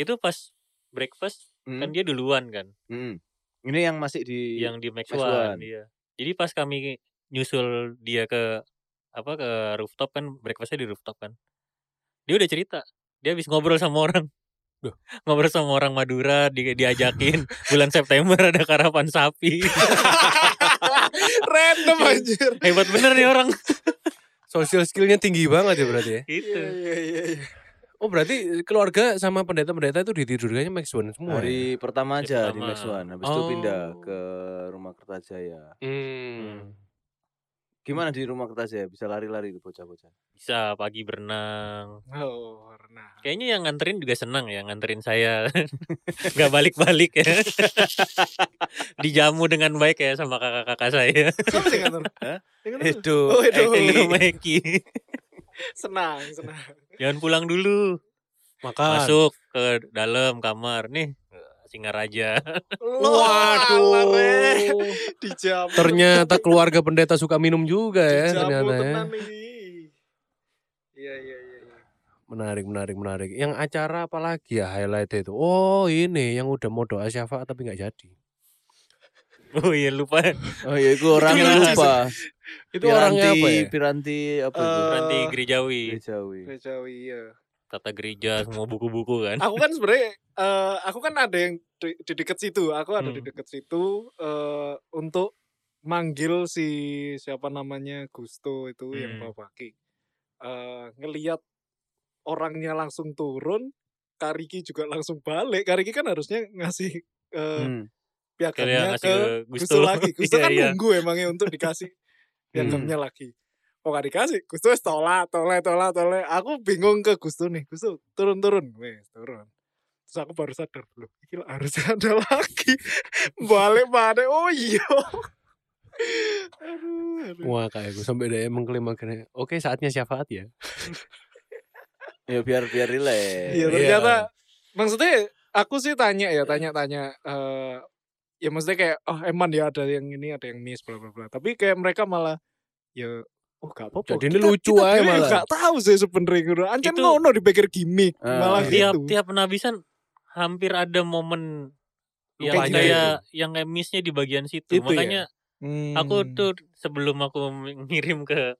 Itu pas breakfast Hmm. kan dia duluan kan, Hmm. Ini yang masih di yang di Max Max One, One. iya. Jadi pas kami nyusul dia ke apa ke rooftop kan breakfastnya di rooftop kan. Dia udah cerita, dia habis ngobrol sama orang. Duh. Ngobrol sama orang Madura, di, diajakin bulan September ada karapan sapi. Random anjir. Hebat bener nih orang. Social skillnya tinggi banget ya berarti ya. Gitu. Iya iya iya. Oh berarti keluarga sama pendeta-pendeta itu ditidurkannya Max One semua. ya? hari pertama Hari aja di pertama. Max One. Habis itu pindah Oh. ke rumah Kertajaya. Hmm. Gimana di rumah Kertajaya? Bisa lari-lari tuh bocah-bocah. Bisa pagi berenang. Oh, pernah. Kayaknya yang nganterin juga senang ya nganterin saya. Gak balik-balik ya. Dijamu dengan baik ya sama kakak-kakak saya. Siapa sih ngatur? Itu. Oh, itu. Eki. Senang, senang. Jangan pulang dulu. Makan. Masuk ke dalam kamar. Nih Singaraja. Waduh. Dijam. Ternyata keluarga pendeta suka minum juga ya Dijamu ternyata ya. Iya iya iya. iya. Menarik, menarik, menarik. Yang acara apa lagi ya highlight itu? Oh ini yang udah mau doa syafaat tapi nggak jadi. Oh iya lupa. Oh iya, itu orang Itu lupa. Itu orangnya apa ya? Piranti apa itu? Eh, Nanti gerejawi. Gerejawi. Gerejawi iya. Tata gereja semua buku-buku kan. Aku kan sebenarnya eh, aku kan ada yang di, di dekat situ. Aku ada di Hmm. dekat situ eh, untuk manggil si siapa namanya Gusto itu yang Hmm. bawa baki. Eh, ngelihat orangnya langsung turun, Kariki juga langsung balik. Kariki kan harusnya ngasih eh, Hmm. piagamnya ke ke Gusto, Gusto. lagi. Gusto Iya, kan iya. nunggu emangnya untuk dikasih piagamnya lagi. Oh gak dikasih, Gusto wes tolak, tolak, tolak, tolak. Aku bingung ke Gusto nih, Gusto turun, turun, wes turun. Terus aku baru sadar, loh ini harusnya ada lagi. Balik balik, oh iya. aduh, aduh. Wah kayak gue sampai dia mengklaim akhirnya. Oke saatnya syafaat ya. Ya biar biar relax. Iya Iya. ternyata, maksudnya aku sih tanya ya, tanya-tanya. eh ya maksudnya kayak, oh eman ya ada yang ini, ada yang miss, bla bla bla. Tapi kayak mereka malah, ya oh gak apa-apa. Jadi ini lucu aja malah. Gak tahu sih sebenarnya. Ancen Itu- ngono dipikir gimmick, Ah. malah tiap gitu. tiap penabisan hampir ada momen yang Lupanya kayak yang kayak miss-nya di bagian situ. Itu ya? Makanya aku Hmm. tuh sebelum aku ngirim ke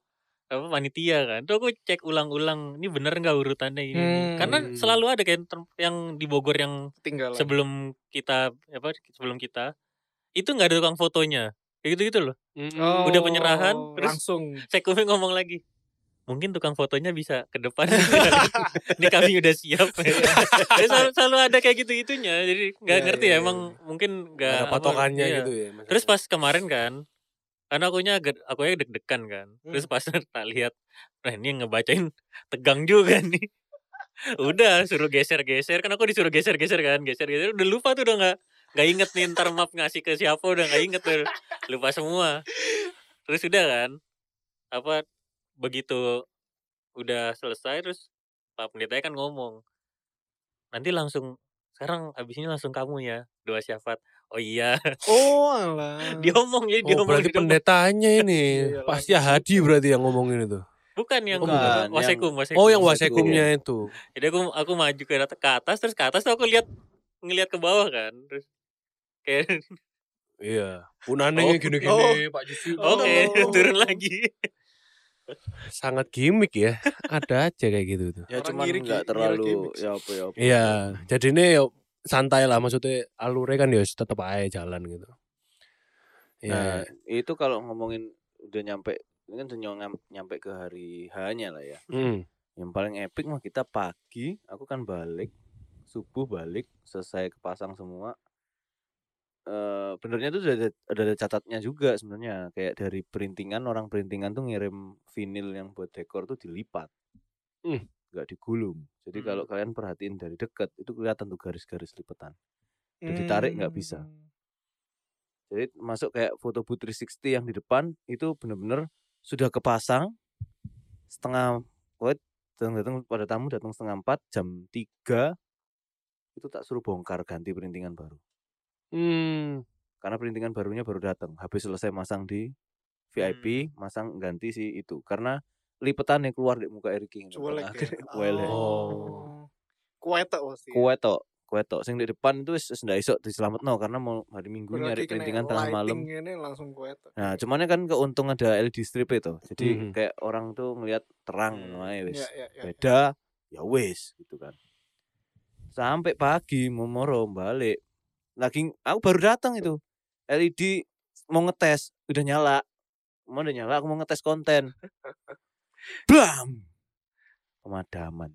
apa panitia kan, tuh aku cek ulang-ulang ini bener nggak urutannya ini. ini. Karena Hmm. selalu ada kayak yang di Bogor yang ketinggalan. sebelum kita apa sebelum kita itu nggak ada tukang fotonya. Kayak gitu-gitu loh. Oh, udah penyerahan, terus- langsung Sekumi ngomong lagi. Mungkin tukang fotonya bisa ke depan. ini kami udah siap. Ya, selalu, selalu ada kayak gitu-gitunya. Jadi nggak Iya, ngerti iya, ya iya. emang mungkin nggak Gak ada apa, patokannya iya. gitu ya. Terus pas kemarin kan, karena akunya aku ya deg-degan kan. Terus pas tak lihat, nah ini yang ngebacain tegang juga nih. Udah suruh geser-geser kan aku disuruh geser-geser kan, geser-geser udah lupa tuh udah nggak nggak inget nih ntar map ngasih ke siapa udah nggak inget tuh lupa semua. Terus udah kan, apa begitu udah selesai terus Pak Pendeta kan ngomong, nanti langsung sekarang abis ini langsung kamu ya dua syafaat. Oh iya, Oh alah. dia ngomong jadi dia Oh ngomong berarti pendetanya ini Iya, pasti. Hadi berarti yang ngomongin itu. Bukan yang Bukan, wasekum, wasekum. Oh, yang Wasekum. wasekumnya itu. Jadi aku aku maju ke atas terus ke atas tuh aku lihat ngelihat ke bawah kan. Terus kayak Iya. Punanenya Oh. gini-gini, Pak Jusi. oke Oh. turun lagi. Sangat gimmick ya. Ada aja kayak gitu tuh. Ya Orang cuman ngiri- nggak ngira terlalu gimmick. ya apa ya. apa. Iya, jadi ini ya santai lah maksudnya alurnya kan ya tetap aja jalan gitu. Iya. Nah, itu kalau ngomongin udah nyampe ini kan udah nyong- nyampe ke hari hanya lah ya. Hmm. Yang paling epic mah kita pagi, aku kan balik, subuh balik, selesai kepasang semua. Eh benernya tuh ada, udah ada catatnya juga sebenarnya. Kayak dari perintingan orang perintingan tuh ngirim vinil yang buat dekor tuh dilipat. Hmm. Nggak digulung. Jadi Hmm. kalau kalian perhatiin dari dekat itu kelihatan tuh garis-garis lipetan. Udah ditarik nggak bisa. Hmm. Jadi masuk kayak foto booth 360 yang di depan itu bener-bener sudah kepasang setengah wait datang datang pada tamu datang setengah empat jam 3 itu tak suruh bongkar ganti perintingan baru Hmm. karena perintingan barunya baru datang habis selesai masang di VIP masang ganti si itu karena lipetan yang keluar di muka Eric King Cuelek ya. Cuelek. Oh. Kue tok pasti. ya. kue tok kue tok sing di depan itu wis wis ndak iso diselametno karena mau hari Minggu Berarti nyari kena perintingan tengah malam ini langsung kue tok. Nah, cumannya kan keuntung ada LED strip itu. Jadi Mhm. kayak orang tuh ngelihat terang Hmm. ngono ae wis. Ya, ya, ya. Beda ya wis gitu kan. Sampai pagi mau moro balik. Lagi aku baru datang itu. LED mau ngetes, udah nyala. Mau udah nyala, aku mau ngetes konten. Blam. Pemadaman.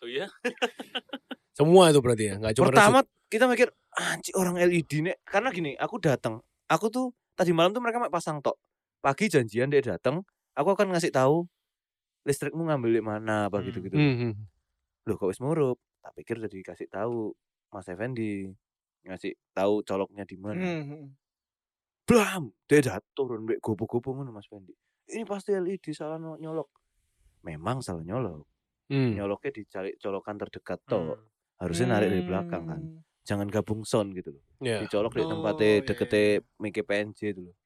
Oh iya. Semua itu berarti ya, nggak cuma Pertama kita mikir anjir orang LED nih karena gini, aku datang. Aku tuh tadi malam tuh mereka pasang tok. Pagi janjian dia datang, aku akan ngasih tahu listrikmu ngambil di mana apa Hmm. gitu-gitu. Hmm, hmm. Loh kok wis murup? Tak pikir udah dikasih tahu Mas Effendi ngasih tahu coloknya di mana. Hmm, hmm. Blam, dia dat turun mbek gopo-gopo ngono Mas Fendi. Ini pasti LED salah nyolok. Memang salah nyolok. Hmm. Nyoloknya di cari colokan terdekat toh. Hmm. Harusnya narik dari belakang kan. Hmm. Jangan gabung sound gitu loh. Ya. Dicolok di Oh, tempatnya iya, dekete iya. Mike PNJ itu loh.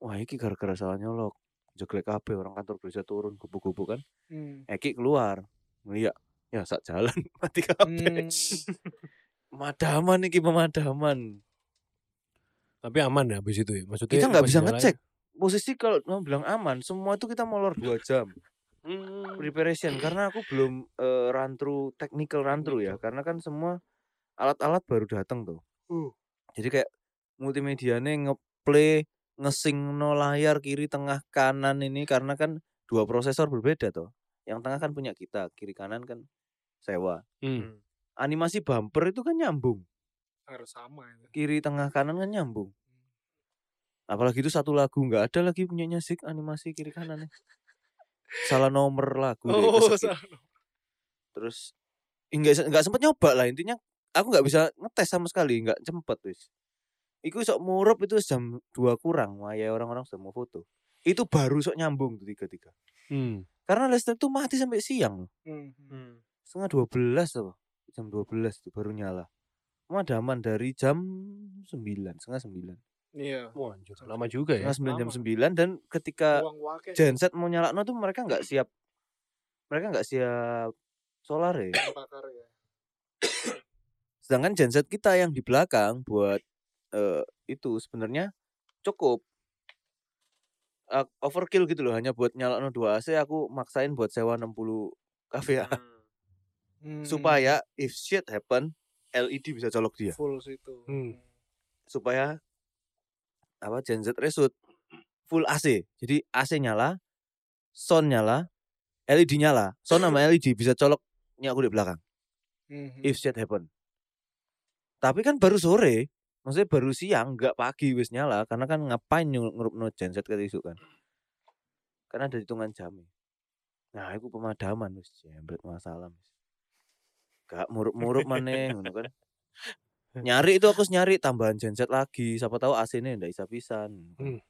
Wah, iki gara-gara salah nyolok. Jeglek kabeh orang kantor gereja turun gubu-gubu kan. Hmm. Eki keluar. Ngeliat, ya sak jalan mati kabeh. Hmm. Pemadaman iki pemadaman. Tapi aman ya habis itu ya. Maksudnya Kita nggak bisa ngecek. Posisi kalau mau bilang aman, semua itu kita molor 2 jam Hmm. preparation karena aku belum eh, run through technical run through ya karena kan semua alat-alat baru datang tuh. Uh. Jadi kayak multimedianya ngeplay, ngesing no layar kiri tengah kanan ini karena kan dua prosesor berbeda tuh. Yang tengah kan punya kita, kiri kanan kan sewa. Hmm. Animasi bumper itu kan nyambung. Harus sama itu. Kiri tengah kanan kan nyambung. Apalagi itu satu lagu nggak ada lagi punyanya Zik animasi kiri kanan Salah nomor lagu deh, Oh, kesepit. salah. terus enggak enggak sempet nyoba lah intinya aku nggak bisa ngetes sama sekali nggak cepet wis Iku sok murup itu jam 2 kurang waya orang-orang sudah mau foto itu baru sok nyambung tuh tiga tiga Hmm. karena listrik tuh mati sampai siang Hmm, hmm. Setengah dua belas tuh jam 12 tuh baru nyala. Pemadaman dari jam 9 setengah sembilan. Iya. Wah, anjir, lama juga ya. setengah sembilan jam sembilan dan ketika genset mau nyala tuh mereka nggak siap. Mereka nggak siap solar ya? Bakar ya. Sedangkan genset kita yang di belakang buat eh, itu sebenarnya cukup. Uh, overkill gitu loh hanya buat nyalain dua AC aku maksain buat sewa 60 kVA Hmm. Hmm. supaya if shit happen LED bisa colok dia full situ. Hmm. supaya apa genset resut full AC jadi AC nyala sound nyala LED nyala sound sama LED bisa coloknya aku di belakang Hmm, hmm. if shit happen. Tapi kan baru sore, maksudnya baru siang, nggak pagi wis nyala, karena kan ngapain ngurup no genset ke isu kan. Karena ada hitungan jam. Nah, itu pemadaman wis jembret masalah wis. Gak murup-murup maneh ngono kan. Nyari itu aku nyari tambahan genset lagi, siapa tahu AC-nya ndak bisa pisan. kan. Hmm.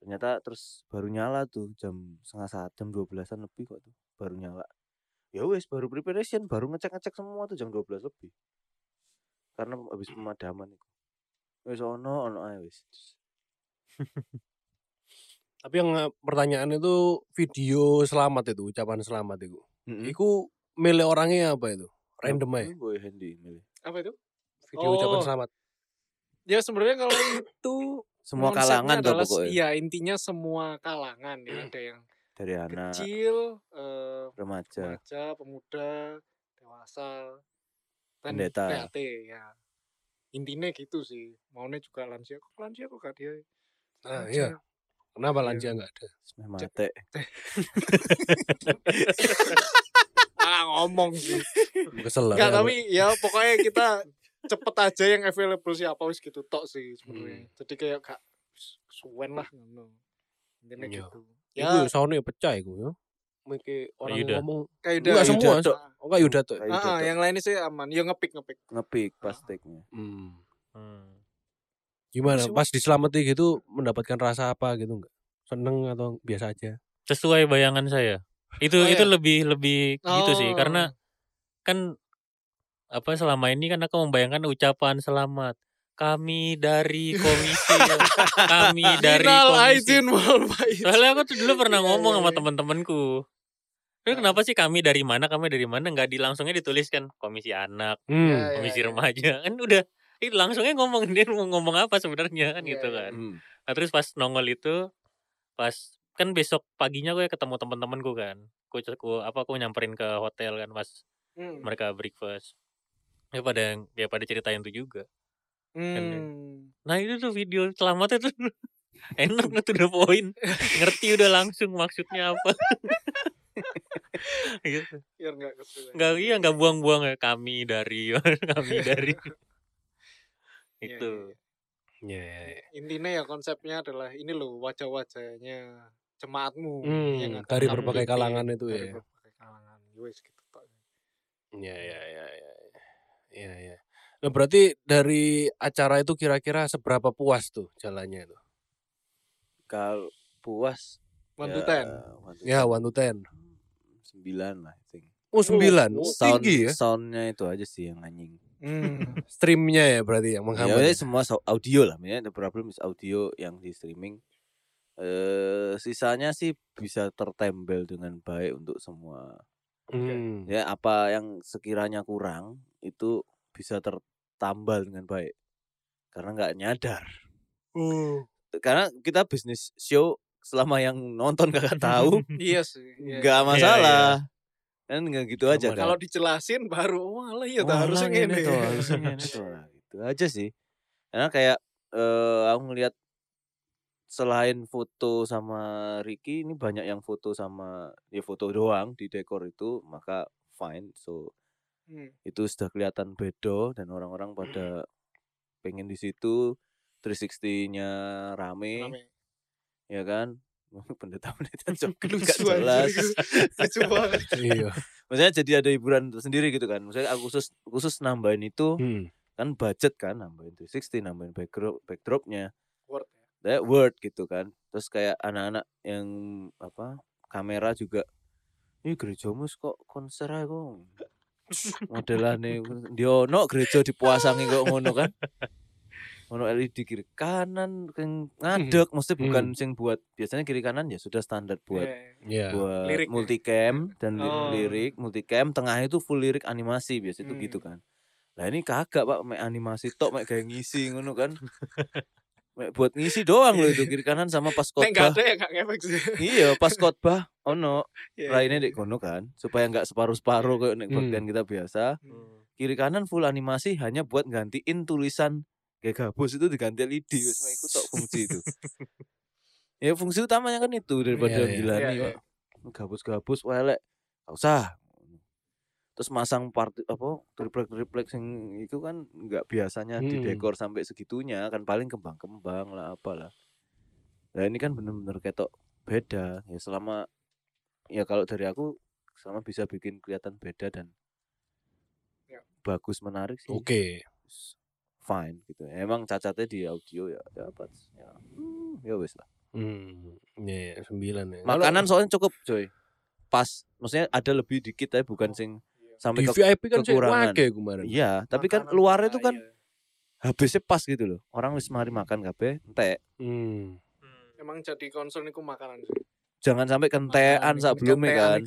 Ternyata terus baru nyala tuh jam setengah saat jam 12-an lebih kok tuh baru nyala. Ya wes baru preparation, baru ngecek-ngecek semua tuh jam 12 lebih. Karena habis pemadaman itu. Wes ono ono ae wis. Tapi yang eh, pertanyaan itu video selamat itu, ucapan selamat itu. Mm-mm. Iku milih orangnya apa itu? Random aja. Boy handy milih. Apa itu? Video ucapan Oh. selamat. Ya sebenarnya kalau itu Semua kalangan tuh pokoknya. Iya intinya semua kalangan ya ada yang Dari anak, kecil, eh, remaja. remaja, pemuda, dewasa, dan Pendeta. PAT ya. Intinya gitu sih. Maunya juga lansia. Kok lansia kok gak dia? Nah, Lansia. iya. Kenapa Iya. lansia enggak ada? Mate. Ah ngomong sih. Kesel lah. Enggak ya. tapi ya pokoknya kita cepet aja yang available siapa wis gitu tok sih sebenarnya. Hmm. Jadi kayak gak suwen lah ngono. Intinya Iya. gitu. Ya soundnya pecah iku ya. Miki orang Yuda. ngomong kayak Enggak udah semua, Yuda oh enggak Yuda tuh. Kayak Ah, ah, yang lainnya sih aman. Ya ngepik ngepik. Ngepick pas take-nya. Hmm. Hmm. Gimana? Pas diselamati gitu mendapatkan rasa apa gitu enggak? Seneng atau biasa aja? Sesuai bayangan saya. Itu Oh, itu ya? lebih lebih gitu sih Oh. karena kan apa selama ini kan aku membayangkan ucapan selamat kami dari komisi kami dari Minal komisi aizin wal faizin. soalnya aku tuh dulu pernah Iya, ngomong iya, sama iya. teman-temanku Terus Ah. kenapa sih kami dari mana kami dari mana nggak di langsungnya dituliskan komisi anak Hmm. Komisi remaja kan udah itu langsungnya ngomong dia mau ngomong apa sebenarnya kan Iya, gitu iya. kan Hmm. Nah, terus pas nongol itu pas kan besok paginya gue ketemu teman-temanku kan. Gue apa aku nyamperin ke hotel kan pas Hmm. mereka breakfast. Ya pada ya pada ceritain tuh juga. Hmm. Nah, itu tuh video selamatnya tuh enak tuh to the point. Ngerti udah langsung maksudnya apa. gitu. Biar kesuwen. Enggak iya enggak buang-buang ya kami dari kami dari Iya, itu. iya, iya. Ya, ya, ya. Intinya ya konsepnya adalah ini loh wajah-wajahnya jemaatmu Hmm, yang akan dari berbagai kalangan itu dari ya. berbagai kalangan. Wes gitu tok. Ya, ya, ya, ya. Ya, ya. Nah, berarti dari acara itu kira-kira seberapa puas tuh jalannya itu? Kalau puas One ya, to ten. Ya, ten. one to ten. Sembilan lah I think. Oh, sembilan. oh, Sound, tinggi ya. soundnya itu aja sih yang anjing. Hmm. Streamnya ya berarti yang Ya, menghambat. ini semua audio lah. Ya, the problem is audio yang di streaming. Eh, sisanya sih bisa tertembel dengan baik untuk semua. Hmm. Ya, apa yang sekiranya kurang itu bisa tertambal dengan baik. Karena nggak nyadar. Oh. Karena kita bisnis show selama yang nonton kakak tahu iya sih. iya. nggak Iya, masalah. Kan nggak gitu aja kan. Kalau dijelasin baru iya Wah, tuh harusnya gini. tuh, harusnya gini tuh. Nah, gitu aja sih. Karena kayak eh aku ngelihat selain foto sama Ricky ini banyak yang foto sama ya foto doang di dekor itu maka fine so Hmm. itu sudah kelihatan bedo dan orang-orang pada pengen di situ 360-nya rame, Rame. ya kan pendeta-pendeta Lucu gak jelas Lucu banget. Iya. maksudnya jadi ada hiburan tersendiri gitu kan maksudnya aku khusus khusus nambahin itu Hmm. kan budget kan nambahin 360 nambahin backdrop backdropnya Word ya. Word gitu kan terus kayak anak-anak yang apa kamera juga ini gerejamu kok konser aja kok modelannya dia no gereja dipuasangi kok ngono kan ngono LED kiri kanan yang ngadeg mesti bukan sing buat biasanya kiri kanan ya sudah standar buat Iya. Iya. buat Lirik ya? multicam dan Oh. lirik multicam tengah itu full lirik animasi biasa itu Hmm. gitu kan lah ini kagak pak mek animasi tok mek kayak ngisi ngono kan buat ngisi doang loh itu kiri kanan sama pas khotbah ada ya nggak ngefek sih. iya pas khotbah ono Iya, lainnya iya. di kono kan supaya nggak separuh separuh kayak nek Hmm. bagian kita biasa Hmm. kiri kanan full animasi hanya buat gantiin tulisan kayak gabus itu diganti LED wis iku tok fungsi itu ya fungsi utamanya kan itu daripada Iya, iya. gila Iya, nih iya. gabus-gabus welek gak usah terus masang parti apa triplek triplek yang itu kan nggak biasanya Hmm. dekor sampai segitunya kan paling kembang-kembang lah apalah nah ini kan bener-bener ketok beda ya selama ya kalau dari aku selama bisa bikin kelihatan beda dan Ya. bagus menarik sih Oke. fine gitu emang cacatnya di audio ya ya apa ya, hmm, ya wes lah Hmm. Ya, ya, sembilan ya. makanan soalnya cukup coy pas maksudnya ada lebih dikit tapi bukan sing Iya. Sampai di ke VIP kan kekurangan. wake kemarin. iya tapi kan Makanan luarnya itu kan iya. habisnya pas gitu loh orang wis mari makan kabeh entek Hmm. Hmm. emang jadi concern iku makanan sih. Jangan sampai kentean sebelumnya kan.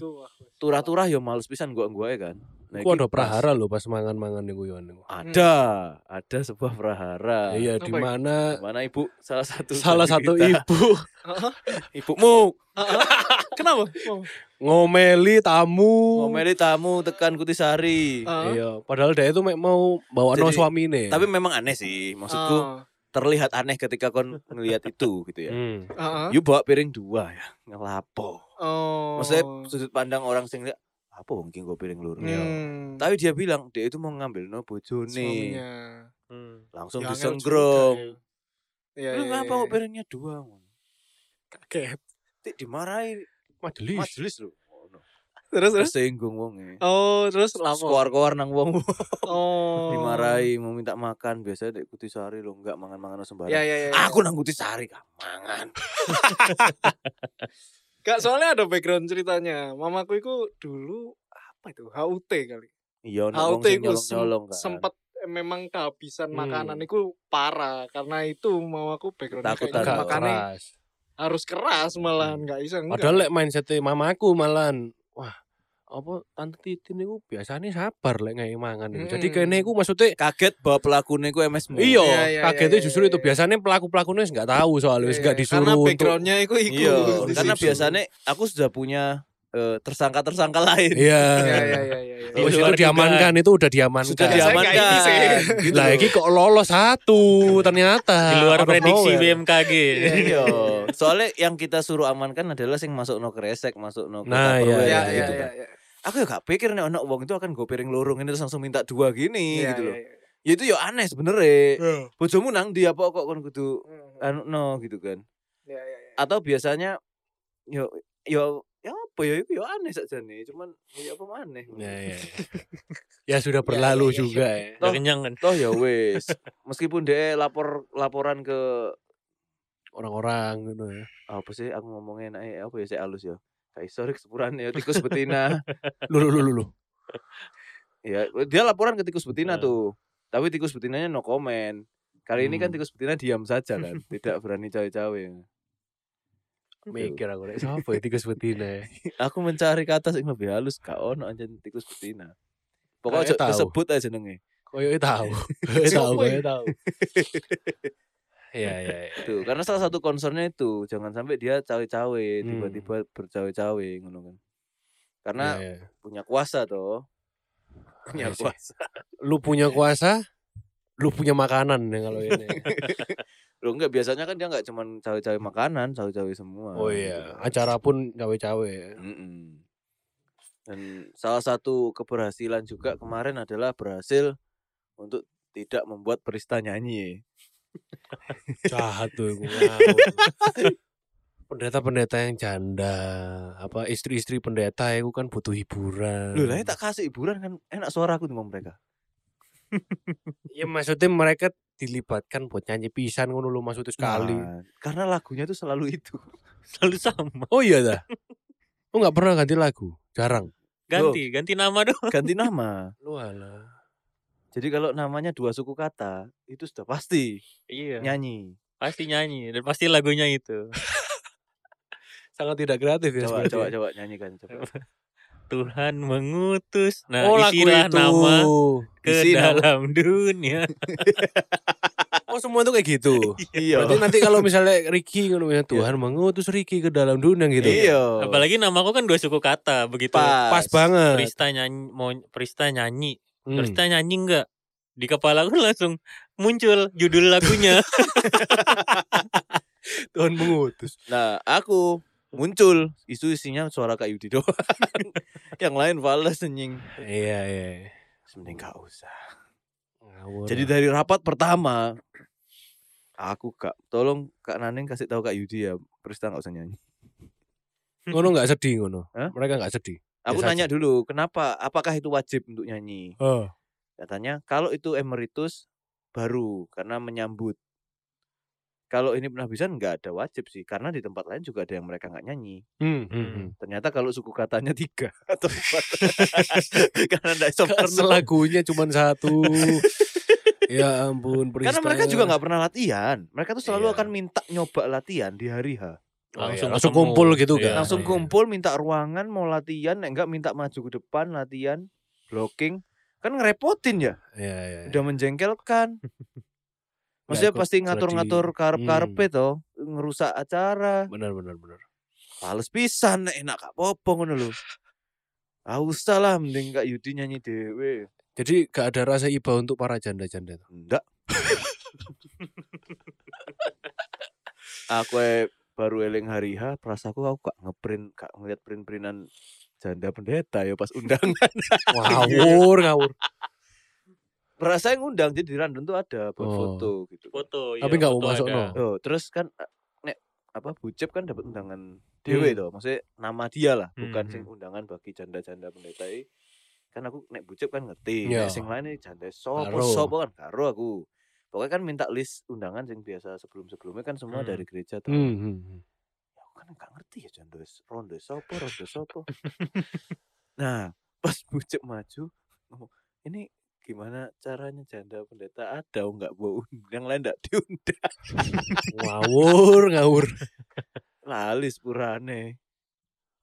Turah-turah ya males pisan gua gua kan. Nah, Ku ada prahara loh pas mangan-mangan niku yo niku. Ada, ada sebuah prahara. Iya di itu? mana Mana ibu salah satu salah satu kita. ibu Heeh. ibumu Kenapa? Oh. ngomeli tamu. ngomeli tamu tekan Kutisari. Heeh. Iya, padahal dia itu mau bawa no suamine. Tapi memang aneh sih, maksudku Ah, terlihat aneh ketika kon ngelihat itu gitu ya. Hmm. heeh. You bawa piring dua ya, ngelapo. Oh. Maksudnya sudut pandang orang sing lihat apa mungkin gue piring lur. Hmm. Tapi dia bilang dia itu mau ngambil no bojone. Hmm. Langsung Ya, angel disenggrong. ya. Iya, Lu iya, ngapa iya. kok piringnya dua? Kaget. Tik dimarahi Majelis. majelis lho. Terus terus. Tersinggung wong e. Oh, terus lapo? Skuar-kuar nang wong Oh. dimarahi mau minta makan biasanya dek Kutisari lo enggak mangan-mangan sembarang. Ya ya ya. Aku nang Kutisari gak mangan. Gak soalnya ada background ceritanya. Mamaku itu dulu apa itu? HUT kali. Iya HUT itu nyolong-nyolong kan. sempat memang kehabisan Hmm. makanan itu parah karena itu mamaku backgroundnya kayak Ketakutan harus keras malahan nggak bisa enggak. Padahal lek mindset mamaku malan wah apa tante Titin niku biasanya sabar lek ngai mangan niku. Jadi kene iku maksudnya Kaget bahwa pelakunya ku MS iya, Iya, iya, kagetnya iya, justru iya, itu. iya. biasanya pelaku-pelakunya nggak tahu soalnya wis Iya, nggak disuruh karena backgroundnya itu ikut Iya, karena biasanya aku sudah punya tersangka-tersangka lain. iya. Iya iya iya iya. iya. Luar itu diamankan itu udah diamankan. Sudah diamankan. sih. Gitu Lah iki kok lolos satu ternyata. Di luar prediksi. BMKG. Iya. Soalnya yang kita suruh amankan adalah sing masuk no kresek, masuk no Nah, iya, perwen Iya iya, iya gitu iya. kan. iya. Aku ya gak pikir nih anak uang itu akan gue piring lorong ini terus langsung minta dua gini Iya, gitu loh. iya, iya. Ya itu ya aneh sebenernya. Iya. Bojomu nang dia apa kok kon kudu anu no gitu kan. Iya iya iya. Atau biasanya yo yo ya apa ya itu ya aneh saja nih. Cuman ya apa aneh. Ya, ya. ya sudah berlalu iya, iya. juga ya. Udah kenyang kan. Toh ya wes. Meskipun dia lapor laporan ke Orang-orang gitu ya. apa sih aku ngomongnya enak apa ya saya halus ya. Kayak historik sepuran ya tikus betina. Lu lu lu lu. lu. ya dia laporan ke tikus betina Hmm. tuh. Tapi tikus betinanya no comment. Kali ini kan Hmm. tikus betina diam saja kan, tidak berani cawe-cawe. Mikir aku rek siapa ya tikus betina ya. Aku mencari kata yang lebih halus gak ono anjen tikus betina. Pokoknya aja tahu. disebut aja jenenge. Koyo tahu. Koyo tahu, koyo ya? tahu. Iya iya iya. Karena salah satu concernnya itu jangan sampai dia cawe-cawe, Hmm. tiba-tiba bercawe-cawe ngono kan. Karena Iya, iya. punya kuasa toh. Punya Iya kuasa. Lu punya kuasa, lu punya makanan ya kalau ini. Loh enggak biasanya kan dia enggak cuman cawe-cawe makanan, cawe-cawe semua. Oh gitu iya, kan. acara pun cawe-cawe ya. Mm-mm. Dan salah satu keberhasilan juga kemarin adalah berhasil untuk tidak membuat perista nyanyi. Jahat tuh. Pendeta-pendeta yang janda, apa istri-istri pendeta itu kan butuh hiburan. Loh, lah tak kasih hiburan kan enak suara aku dengan mereka. Ya maksudnya mereka dilibatkan buat nyanyi pisan ngono lu maksudnya sekali. Nah, karena lagunya tuh selalu itu. Selalu sama. Oh iya dah. Lu nggak pernah ganti lagu? Jarang. Ganti, ganti nama dong. Ganti nama. Lu alah. Jadi kalau namanya dua suku kata, itu sudah pasti Iya. nyanyi. Pasti nyanyi dan pasti lagunya itu. Sangat tidak kreatif ya Coba coba coba nyanyikan coba. Tuhan mengutus. Nah, oh isilah itu. nama ke Isi nama. dalam dunia. Oh semua itu kayak gitu. Iya. Berarti nanti kalau misalnya Ricky ngono ya Tuhan mengutus Ricky ke dalam dunia gitu. Iya. Apalagi namaku kan dua suku kata begitu. pas. Pas banget. Prista nyanyi, mau Prista nyanyi, Hmm. Prista nyanyi enggak? Di kepala aku langsung muncul judul lagunya. Tuhan mengutus. Nah, aku muncul isu isinya suara Kak Yudi doang. Yang lain fals senying. Iya iya. Mending gak usah. Ngawur. Jadi dari rapat pertama aku kak tolong Kak Naneng kasih tahu Kak Yudi ya, Prista nggak usah nyanyi. ngono nggak sedih ngono. Hah? Mereka nggak sedih. Aku Biasa nanya aja. dulu, kenapa? Apakah itu wajib untuk nyanyi? Oh. Katanya kalau itu emeritus baru karena menyambut. Kalau ini penghabisan nggak ada wajib sih, karena di tempat lain juga ada yang mereka nggak nyanyi. Hmm, hmm, hmm. Ternyata kalau suku katanya tiga atau empat, karena nggak Karena masuk. lagunya cuma satu. Ya ampun, Karena mereka juga nggak pernah latihan. Mereka tuh selalu Iya. akan minta nyoba latihan di hari H. Oh, iya, Langsung langsung kumpul gitu Iya. kan. Langsung Iya. kumpul minta ruangan mau latihan, enggak minta maju ke depan latihan, blocking. Kan ngerepotin ya, Iya, iya. iya. udah menjengkelkan. Maksudnya ikut pasti ngatur-ngatur karep-karepe toh, ngerusak acara. Benar benar benar. Pales pisan enak gak apa-apa ngono lho. Ah usah lah mending Kak Yudi nyanyi dhewe. Jadi gak ada rasa iba untuk para janda-janda itu. Enggak. aku eh, baru eling hari H, perasaku aku gak ngeprint, gak ngeliat print-printan janda pendeta ya pas undangan. Ngawur, ngawur. Perasa yang ngundang jadi di Random tuh ada buat Oh. foto gitu. Foto. Tapi iya, nggak mau masuk, no. Oh, terus kan eh, nek apa Bucep kan dapat undangan dewe Hmm. toh. Maksudnya nama dia lah, bukan Hmm, sing hmm. undangan bagi janda-janda pendeta. Kan aku nek Bucep kan ngerti, Iya. nek sing lain ini janda sopo sopo kan karo aku. Pokoknya kan minta list undangan sing biasa sebelum-sebelumnya kan semua Hmm. dari gereja tuh. Hmm, hmm. Ya, aku kan nggak ngerti ya janda rondo sopo rondo sopo. nah, pas Bucep maju ngomong, ini gimana caranya janda pendeta ada nggak mau yang lain nggak diundang Ngawur, ngawur. lali sepurane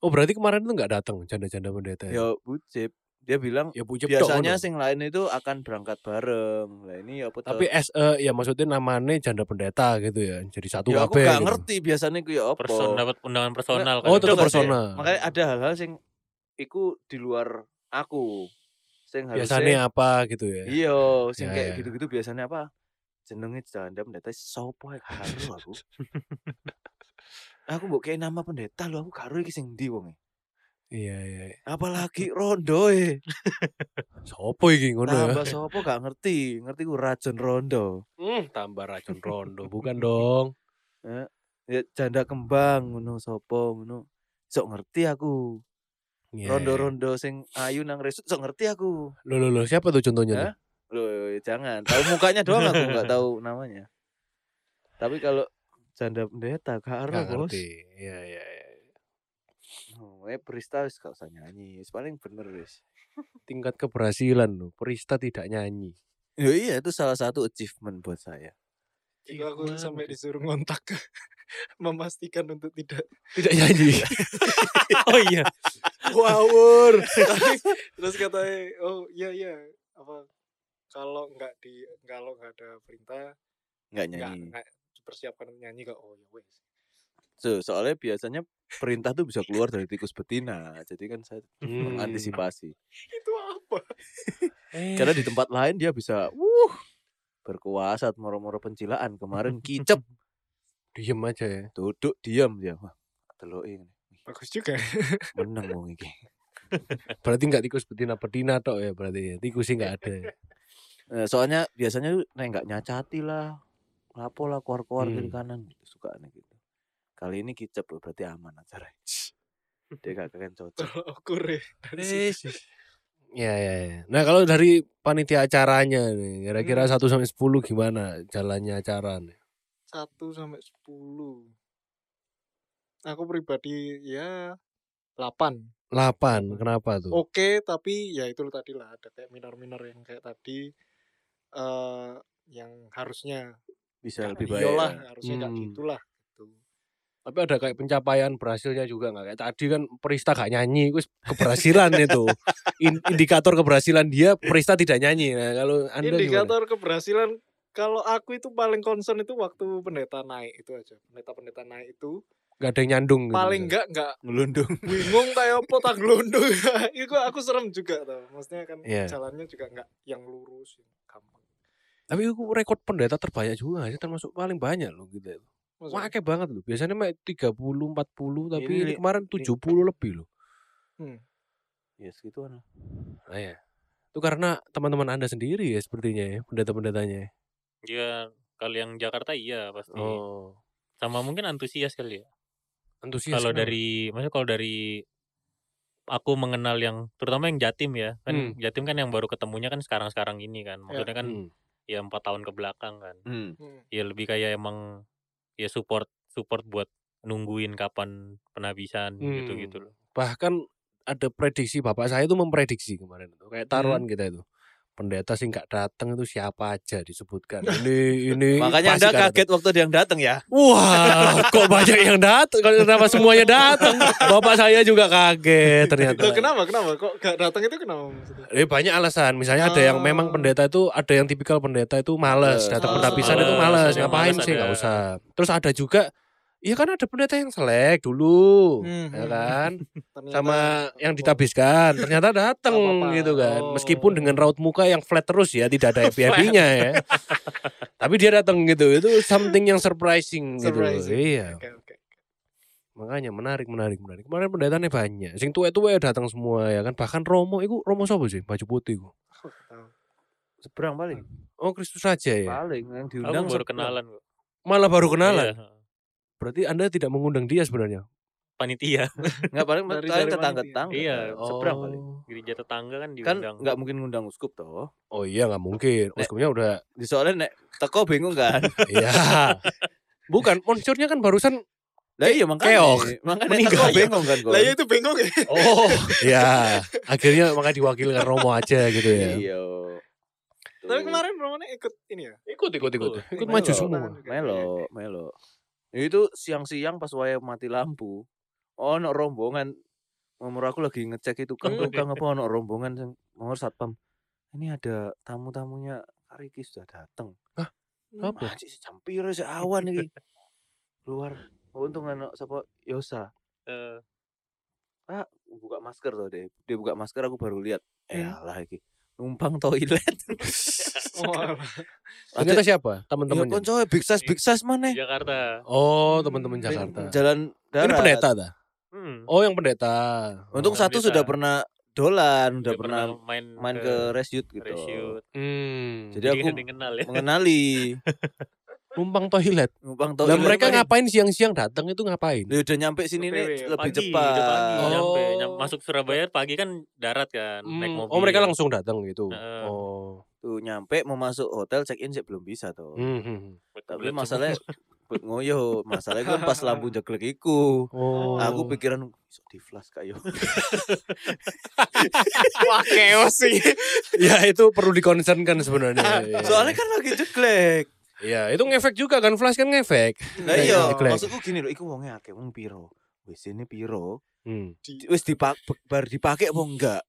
Oh berarti kemarin itu nggak datang janda-janda pendeta ya? ya Bucip dia bilang Ya Bucep tok biasanya sing lain itu akan berangkat bareng lah ini ya apa Tapi eh, ya maksudnya namanya janda pendeta gitu ya. Jadi satu ya aku gak gitu. ngerti biasanya ku ya apa Person dapat undangan personal kan. Oh, Itu tetap personal. makanya ada hal-hal sing iku di luar aku sing harusnya Biasanya apa gitu ya? iya sing Ya, kayak ya. gitu-gitu biasanya apa jenenge janda pendeta sopo karo aku aku mbok kayak nama pendeta lho aku karo iki sing ndi wong Iya iya. apalagi rondo e Sopo iki ngono ya? tambah sopo gak ngerti ngerti ku racun rondo Hmm, tambah racun rondo, bukan dong. ya janda kembang ngono sopo ngono sok ngerti aku Iya, iya. rondo-rondo sing ayu nang resut sok ngerti aku Loh, loh, loh, siapa tuh contohnya? Hah? loh jangan tahu mukanya doang aku nggak tahu namanya tapi kalau janda pendeta karo Nggak bos ngerti. Iya iya iya. oh, eh Prista wis gak usah nyanyi paling bener wis Tingkat keberhasilan loh. Perista tidak nyanyi. ya iya itu salah satu achievement buat saya Jika aku sampai disuruh ngontak memastikan untuk tidak Tidak nyanyi. oh iya. Ngawur. Terus katanya, oh iya iya apa kalau nggak di kalau nggak ada perintah nggak nyanyi nggak dipersiapkan nyanyi kok oh ya wes. so, soalnya biasanya perintah tuh bisa keluar dari tikus betina jadi kan saya Hmm. mengantisipasi Itu apa? Eh, karena di tempat lain dia bisa wuh berkuasa moro-moro pencilaan kemarin kicep diem aja ya. duduk diam dia wah ngene. Bagus juga. meneng wong iki Berarti nggak tikus betina betina tok ya berarti ya. Tikus sih nggak ada. ya. Eh, soalnya biasanya tuh nek nggak nyacati lah lapo lah keluar-keluar kiri Hmm. kanan gitu suka aneh gitu kali ini kicep loh, berarti aman acara dia gak keren cocok ukur ya. Dari situ. Ya, ya, ya. Nah kalau dari panitia acaranya nih, kira-kira Hmm. 1 sampai 10 gimana jalannya acara nih? Satu sampai sepuluh. Aku pribadi ya 8 8, kenapa tuh? Oke, tapi ya itu tadi lah ada kayak minor-minor yang kayak tadi eh yang harusnya bisa lebih baik iyalah, ya. harusnya Hmm. gitulah gitu. Tapi ada kayak pencapaian berhasilnya juga nggak kayak tadi kan Perista gak nyanyi, itu keberhasilan itu. In- indikator keberhasilan dia Perista tidak nyanyi. Nah, kalau Anda gimana? Indikator keberhasilan kalau aku itu paling concern itu waktu pendeta naik itu aja. Pendeta-pendeta naik itu Gak ada yang nyandung gitu. paling misalnya. enggak enggak ngelundung bingung kayak apa tak gelundung. itu aku serem juga tuh. Maksudnya kan Iya. jalannya juga enggak yang lurus, yang gampang. Tapi itu rekor pendeta terbanyak juga sih termasuk paling banyak loh gitu. Maksudnya, Wah, kayak banget loh. Biasanya mah 30, 40 tapi Ini ini kemarin 70 lebih loh. ya segituan lah Nah, ya. Itu karena teman-teman Anda sendiri ya sepertinya ya, pendeta-pendetanya. ya? Iya, kalau yang Jakarta iya pasti. Oh, Sama mungkin antusias kali ya. Antusias. kalau dari maksudnya kalau dari aku mengenal yang terutama yang Jatim ya. Kan Hmm. Jatim kan yang baru ketemunya kan sekarang-sekarang ini kan. Maksudnya kan Hmm. ya empat tahun ke belakang kan. hmm. hmm, Ya lebih kayak emang ya support support buat nungguin kapan penabisan gitu Hmm. gitu loh. Bahkan ada prediksi bapak saya itu memprediksi kemarin itu kayak taruhan kita itu. Pendeta sih nggak datang itu siapa aja disebutkan. Ini ini Makanya Anda kaget waktu ada yang datang ya. datang. Wah, kok banyak yang datang? Kenapa semuanya datang? Bapak saya juga kaget ternyata. Loh, kenapa kenapa kok gak datang itu kenapa maksudnya? Eh banyak alasan. Misalnya ada yang memang Oh. pendeta itu ada yang tipikal pendeta itu males datang Oh, penapisan itu males. Ngapain sih nggak ada. usah. Terus ada juga Iya kan ada pendeta yang selek dulu, Hmm, ya hmm. kan? Ternyata- Sama yang ditabiskan, ternyata datang gitu kan. Oh. Meskipun dengan raut muka yang flat terus ya, tidak ada happy happynya ya. Tapi dia datang gitu, itu something yang surprising, gitu. Surprising. Iya, Oke, oke. makanya menarik, menarik, menarik. Kemarin pendetanya banyak, sing tua-tua datang semua ya kan. Bahkan Romo, itu Romo siapa sih? Baju putih ku. Aku. Seberang paling. Oh Kristus saja ya. Paling yang Aku diundang baru seberang. kenalan kok. Malah baru kenalan. Iya, Berarti anda tidak mengundang dia sebenarnya. panitia Enggak paling Dari- paling dari tetangga-tetangga. Iya, kan. Seberang paling. gereja tetangga kan Kan diundang. nggak mungkin ngundang uskup toh. Oh iya nggak mungkin. Nek. Uskupnya udah. Di soalnya nek teko bingung kan. Iya. Bukan, monsurnya kan barusan. Lah iya makanya. Keok. Makanya Meninggal. teko bingung kan kok. Lah ya itu bingung ya. Oh. ya. Akhirnya makanya diwakilkan Romo aja gitu ya. Iya. Tapi kemarin Romane ikut ini ya. Ikut, ikut, ikut. Ikut. Ikut maju semua. Melo, melo. Itu siang-siang pas waya mati lampu. Oh, ono rombongan. Nomor aku lagi ngecek itu kan Hmm. tukang apa ono rombongan yang nomor satpam. Ini ada tamu-tamunya Kariki sudah datang. Apa? Masih campir si awan iki. Keluar. Untung ono sapa Yosa. Eh, Ah, buka masker tuh deh. Dia buka masker aku baru lihat. Eh, Hmm. alah iki. Numpang toilet. Oh. Ternyata siapa? Ya Teman-temannya. koncoe big size big size mana? di Jakarta. Oh, teman-teman Jakarta. Jalan Ini darat. pendeta dah. Hmm. Oh, yang pendeta. Untung Oh. Pendeta. satu sudah pernah dolan, udah Udah pernah main main ke reshoot gitu. reshoot. Hmm. Jadi Jadi aku kenal ya. mengenali numpang toilet. numpang toilet. mereka Pak. ngapain siang-siang datang itu ngapain? Dia udah nyampe sini nih ya. lebih Pagi, cepat. udah pagi Oh. nyampe. Nyam- masuk Surabaya pagi kan darat kan, naik Hmm, mobil. Oh, mereka langsung datang gitu. Heeh. Oh. Tuh nyampe mau masuk hotel check in sih belum bisa tuh. Hmm, hmm, hmm. Tapi masalahnya buat ngoyo, masalahnya kan pas lampu jeglek iku. Oh. Aku pikiran iso di flash kayo. Wah, chaos sih. ya itu perlu dikonsenkan sebenarnya. Soalnya kan lagi jeglek. Ya itu ngefek juga kan flash kan ngefek. Lah iya, maksudku gini loh, iku wonge akeh wong piro. Wis ini piro? Hmm. Wis dipak bar dipakai apa enggak?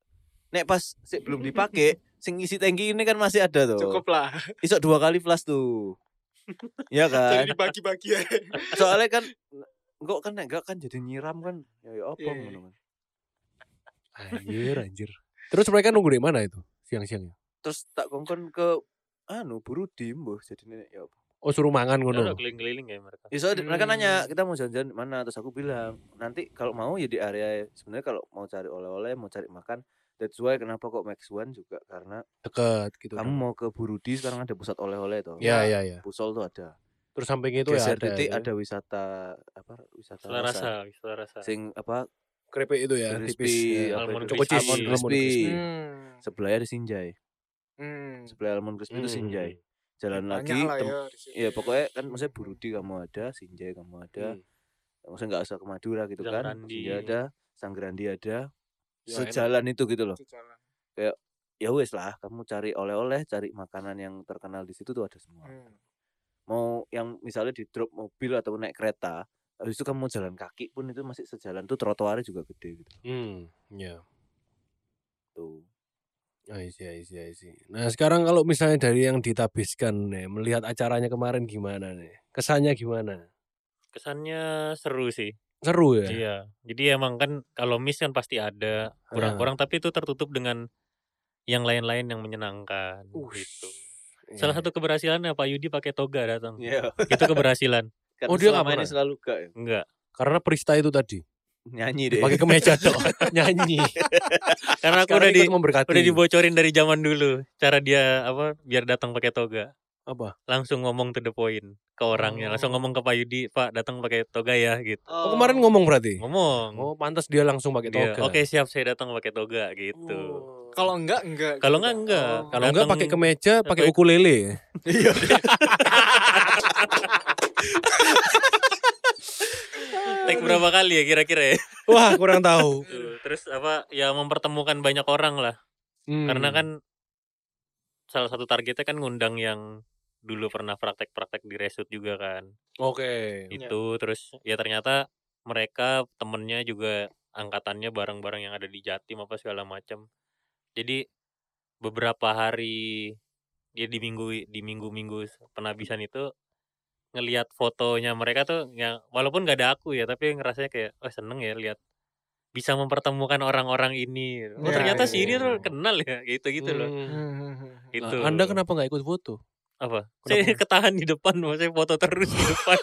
Nek pas sik belum dipakai, sing isi tangki ini kan masih ada tuh. Cukup lah. Iso dua kali flash tuh. Iya kan? Jadi dibagi-bagi ya. Soalnya kan kok kan nek enggak kan jadi nyiram kan. Ya ya apa Iya, iya. ngono kan. Anjir, anjir. Terus mereka nunggu di mana itu siang-siangnya? Terus tak kongkon ke anu buru dimbuh jadi nek ya apa. Oh suruh mangan Ya ngono. udah keliling-keliling ya mereka. Ya mereka Hmm. nanya kita mau jalan-jalan mana terus aku bilang nanti kalau mau ya di area sebenarnya kalau mau cari oleh-oleh mau cari makan that's why kenapa kok Max One juga karena Dekat gitu. kamu mau ke Burudi sekarang ada pusat oleh-oleh tuh. Ya, ya, ya. Pusol tuh ada. Terus samping itu ya Geser ada. titik ya. ada wisata apa wisata Selarasa, selarasa. Sing apa Keripik itu ya, crispy tipis. ya. Almond cheese. Almond Almond crispy. crispy. Hmm. Sebelahnya ada Sinjai. Hmm. Sebelah Almond crispy itu Hmm. Sinjai. Jalan Banyak lagi lah ya sini. ya pokoknya kan maksudnya Burudi kamu ada, Sinjai kamu ada. Hmm. Maksudnya nggak usah ke Madura gitu kan. Sanggrandi. Sinjai ada, Sanggrandi ada. Ya, Sejalan itu gitu loh. Itu jalan. Ya wes lah, kamu cari oleh-oleh, cari makanan yang terkenal di situ tuh ada semua. Hmm. Mau yang misalnya di drop mobil atau naik kereta, habis itu kamu jalan kaki pun itu masih sejalan tuh trotoarnya juga gede gitu. Hmm, ya. Tuh. I see, I see, I see. Nah sekarang kalau misalnya dari yang ditabiskan nih, melihat acaranya kemarin gimana nih? Kesannya gimana? Kesannya seru sih. Seru ya? Iya. Jadi emang kan kalau miss kan pasti ada kurang-kurang tapi itu tertutup dengan yang lain-lain yang menyenangkan gitu. Salah Iya. satu keberhasilannya Pak Yudi pakai toga datang. Iya. Itu keberhasilan. Oh, dia nggak selama ini selalu gak ya? Enggak. Karena Prista itu tadi Nyanyi deh. pakai kemeja dong, nyanyi. Karena aku Sekarang udah di memberkati. udah dibocorin dari zaman dulu cara dia apa biar datang pakai toga. Apa? Langsung ngomong to the point ke orangnya. Langsung Oh. ngomong ke Pak Yudi, "Pak, datang pakai toga ya." gitu. Oh, kemarin ngomong berarti? Ngomong. Oh pantas dia langsung pakai Dia, toga. Oke, siap saya datang pakai toga gitu. Oh. Kalau enggak enggak. Kalau gitu, enggak, enggak. Oh. Kalau enggak pakai kemeja, pakai pakai- ukulele. Iya. Take berapa kali ya kira-kira ya? Wah kurang tahu. Terus apa ya mempertemukan banyak orang lah. Hmm. Karena kan salah satu targetnya kan ngundang yang dulu pernah praktek-praktek di resut juga kan. Oke. Itu terus ya ternyata mereka temennya juga angkatannya bareng-bareng yang ada di Jatim apa segala macam. Jadi beberapa hari dia di minggu di minggu-minggu penabisan itu ngelihat fotonya mereka tuh yang walaupun gak ada aku ya tapi rasanya kayak oh seneng ya lihat bisa mempertemukan orang-orang ini. Oh Ya, ternyata ya, si ini ya. tuh kenal ya gitu gitu loh. Hmm. Itu. Lah, Anda kenapa nggak ikut foto? apa? Saya ketahan di depan, saya foto terus di depan.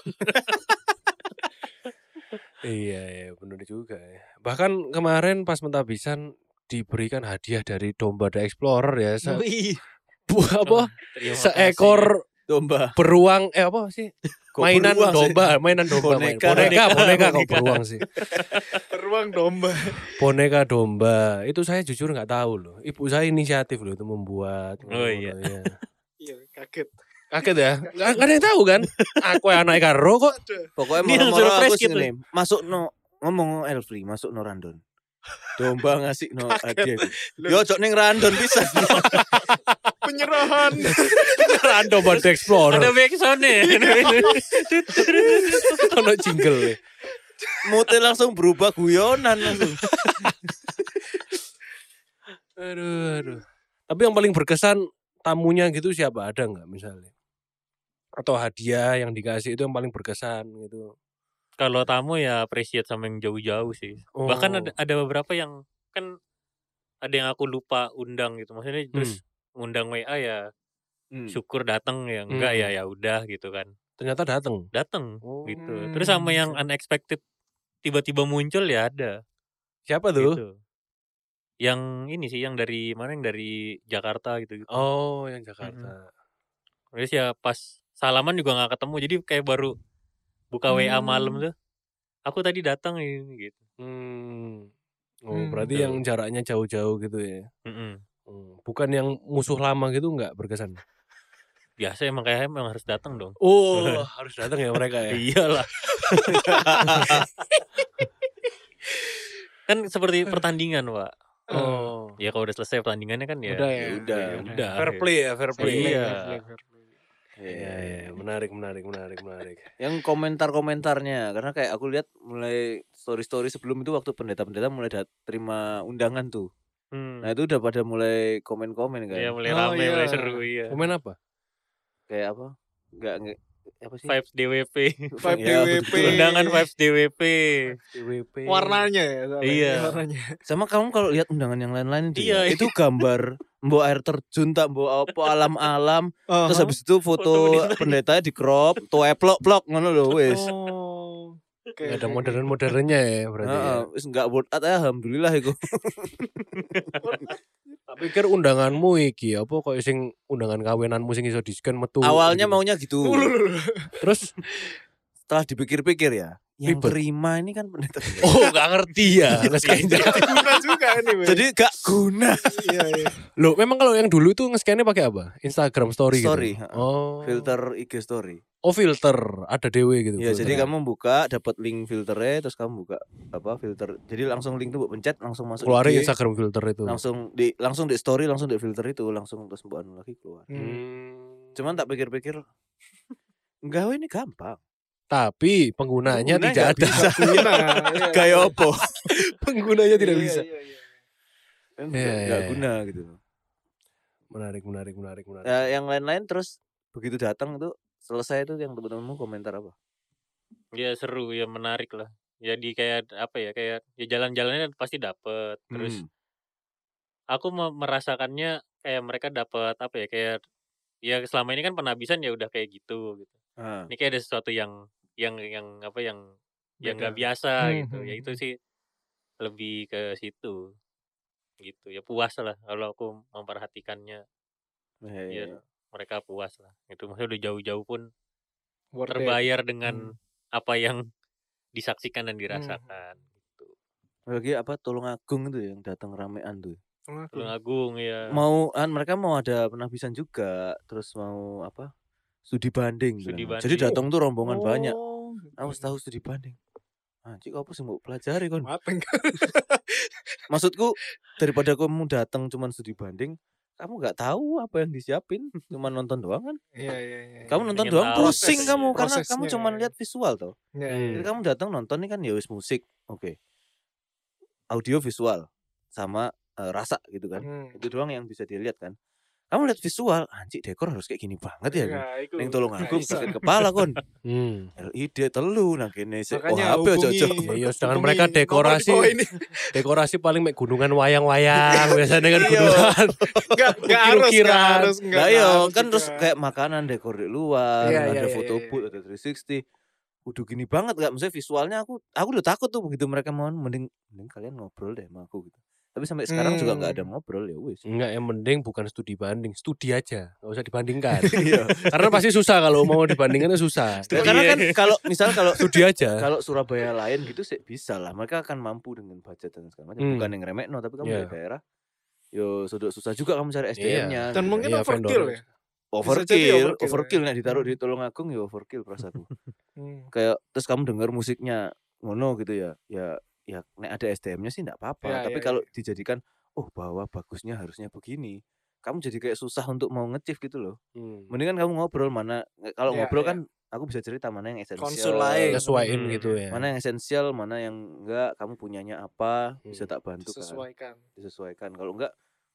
Iya, iya benar juga ya. Bahkan kemarin pas mentabisan diberikan hadiah dari Domba The Explorer ya. Se- Wih, bu- apa? Terima Seekor domba. beruang eh apa sih? Kok mainan beruang sih? domba, mainan domba. main- Boneka. boneka, boneka kok Boneka. beruang sih. Beruang domba. Boneka domba. Itu saya jujur nggak tahu loh. Ibu saya inisiatif loh itu membuat. Oh, iya. Iya. Iya, kaget. Kaget ya? Nggak ada yang tahu kan? Aku yang anak karo kok. Pokoknya surprise aku gitu. Masuk no ngomong Elfri, masuk no randon. Domba ngasih no hadiah. Yo cok ning randon bisa. Penyerahan. Beneran Domba The Explorer. Ada backsound nya Ono jingle. ya. Mute langsung berubah guyonan langsung. Aduh, aduh. Tapi yang paling berkesan tamunya gitu siapa? Ada nggak misalnya? Atau hadiah yang dikasih itu yang paling berkesan gitu. Kalau tamu ya appreciate sama yang jauh-jauh sih. Bahkan ada, Oh. ada beberapa yang kan ada yang aku lupa undang gitu. Maksudnya terus ngundang WA ya Hmm. syukur datang ya enggak ya Hmm. ya udah gitu kan. Ternyata datang. Datang Oh. gitu. Terus sama yang unexpected tiba-tiba muncul ya ada Siapa tuh? gitu. Yang ini sih yang dari mana yang dari Jakarta gitu gitu. Oh, yang Jakarta. Terus ya pas salaman juga nggak ketemu jadi kayak baru buka WA malam Hmm. tuh. Aku tadi datang ini gitu. Hmm. Oh, Hmm, berarti betul. yang jaraknya jauh-jauh gitu ya. Mm-mm. Hmm. Bukan yang musuh lama gitu nggak berkesan. Biasa emang kayak emang harus datang dong. Oh, harus datang ya mereka ya. Iyalah. kan seperti pertandingan, Pak. Oh. Ya kalau udah selesai pertandingannya kan ya. Udah ya. udah, ya udah. Fair play ya, fair play. Iya. Fair play, fair play. Iya, iya, menarik, menarik, menarik, menarik. Yang komentar-komentarnya karena kayak aku lihat mulai story-story sebelum itu waktu pendeta-pendeta mulai dat terima undangan tuh. Hmm. Nah, itu udah pada mulai komen-komen kan. Iya, mulai Oh, rame, iya. mulai seru iya. Komen apa? Kayak apa? Enggak nge- apa sih? Vibes DWP. Vibe Ya, DWP. Undangan vibes DWP. DWP. Warnanya ya. soalnya, Iya. Warnanya. Sama kamu kalau lihat undangan yang lain-lain itu, Iya, ya, itu gambar mbok air terjun tak mbok apa alam-alam terus Aha. habis itu foto Foto pendeta di crop tuwe plok-plok ngono lho wis. Oh. Oke, Nggak ada modern-modernnya ya berarti ya. Heeh, wis enggak worth it ya alhamdulillah iku. Tak pikir undanganmu iki apa kok sing undangan kawinanmu sing iso di-scan metu. Awalnya gitu. maunya gitu. Terus Setelah dipikir-pikir ya, yang Ribet. terima ini kan pendeta. oh gak ngerti ya. Guna juga ini. Jadi gak guna. iya, iya. Loh, memang kalau yang dulu itu nge-scan-nya pakai apa? Instagram story, Story, gitu. heeh. Oh. Filter IG story. Oh, filter. Ada dewe gitu. Ya, jadi kamu buka dapat link filternya terus kamu buka apa filter. Jadi langsung link tuh pencet langsung masuk keluarin IG, Instagram filter itu. langsung di langsung di story langsung di filter itu langsung terus mbok anu lagi keluar. Hmm. Cuman tak pikir-pikir enggak ini gampang. Tapi penggunanya Pengguna tidak nggak ada. bisa. Guna. iya. Kayak opo? penggunanya tidak Iya, bisa. iya, iya. Enggak Iya, enggak iya, guna gitu. Menarik, menarik, menarik, menarik. Ya, yang lain-lain terus begitu datang itu selesai itu yang teman-temanmu komentar apa? Ya seru, ya menarik lah. Jadi kayak apa ya, kayak ya jalan-jalannya pasti dapet. Terus Hmm. aku me- merasakannya kayak mereka dapat apa ya, kayak ya selama ini kan penabisan ya udah kayak gitu gitu. Ah. Ini kayak ada sesuatu yang yang yang apa yang yang nggak Beda. biasa Hmm, gitu. Ya hmm, itu hmm. sih lebih ke situ. Gitu. Ya puas lah kalau aku memperhatikannya biar iya. mereka puas lah. Itu maksudnya udah jauh-jauh pun Worth it. terbayar dengan apa yang disaksikan dan Hmm. dirasakan gitu. Lagi apa tolong agung itu yang datang ramean tuh. Tolong. Tulung Agung ya. Mau kan mereka mau ada penabisan juga, terus mau apa? Studi banding. Studi bilang. Jadi banding. datang tuh rombongan banyak. Aku tahu studi banding. Anjing apa sih mau pelajari kon? Mateng. Maksudku daripada kamu datang cuman studi banding, kamu nggak tahu apa yang disiapin, cuma nonton doang kan? Iya iya iya. Kamu iya. nonton Pengen doang tahu pusing kamu karena kamu cuma ya. lihat visual toh. Iya, Hmm. iya. Jadi kamu datang nonton nih kan ya wis musik, oke. Audio visual sama eh, rasa gitu kan. Hmm. Itu doang yang bisa dilihat kan. Kamu lihat visual, anjir dekor harus kayak gini banget ya. Iku. Neng tolong aku bisa. sakit kepala kon. Hmm. LED telu nang kene sik. Oh, Makanya HP cocok. Ya, iya, sedangkan mereka dekorasi-. Dekorasi paling mek gunungan wayang-wayang biasanya kan Iya. gunungan. Enggak enggak harus enggak harus iya harus kan terus kayak makanan dekor di luar, Iya, ada iya, foto iya. booth, ada 360. Udah gini banget gak? Maksudnya visualnya aku aku udah takut tuh begitu mereka mau mending mending kalian ngobrol deh sama aku gitu. Tapi sampai sekarang juga nggak ada Hmm. ngobrol ya wis. Enggak, yang penting bukan studi banding, studi aja, nggak usah dibandingkan. Iya. Karena pasti susah kalau mau dibandingkan itu susah. Ya, karena kan kalau misal kalau Studi aja. kalau Surabaya lain gitu sih bisa lah. Mereka akan mampu dengan budget dan segala macam. Hmm. Bukan yang remeh no, tapi kamu Iya. dari daerah Yo sudah susah juga kamu cari SDM-nya. Dan gitu mungkin Iya, overkill vendor. ya. overkill, overkill, overkill ya. nih ditaruh di Tulungagung ya overkill perasaanku. Hmm. Kayak terus kamu dengar musiknya ngono gitu ya. Ya ya nek ada SDM-nya sih enggak apa-apa, Ya, tapi ya, kalau dijadikan oh bahwa bagusnya harusnya begini. Kamu jadi kayak susah untuk mau ngecif gitu loh. Hmm. Mendingan kamu ngobrol mana kalau Ya, ngobrol ya. kan aku bisa cerita mana yang esensial. Konsul lain. Nyesuaiin Hmm. gitu ya. Mana yang esensial, mana yang enggak, kamu punyanya apa, bisa Hmm. tak bantu kan. Sesuaikan. Disesuaikan. Kalau enggak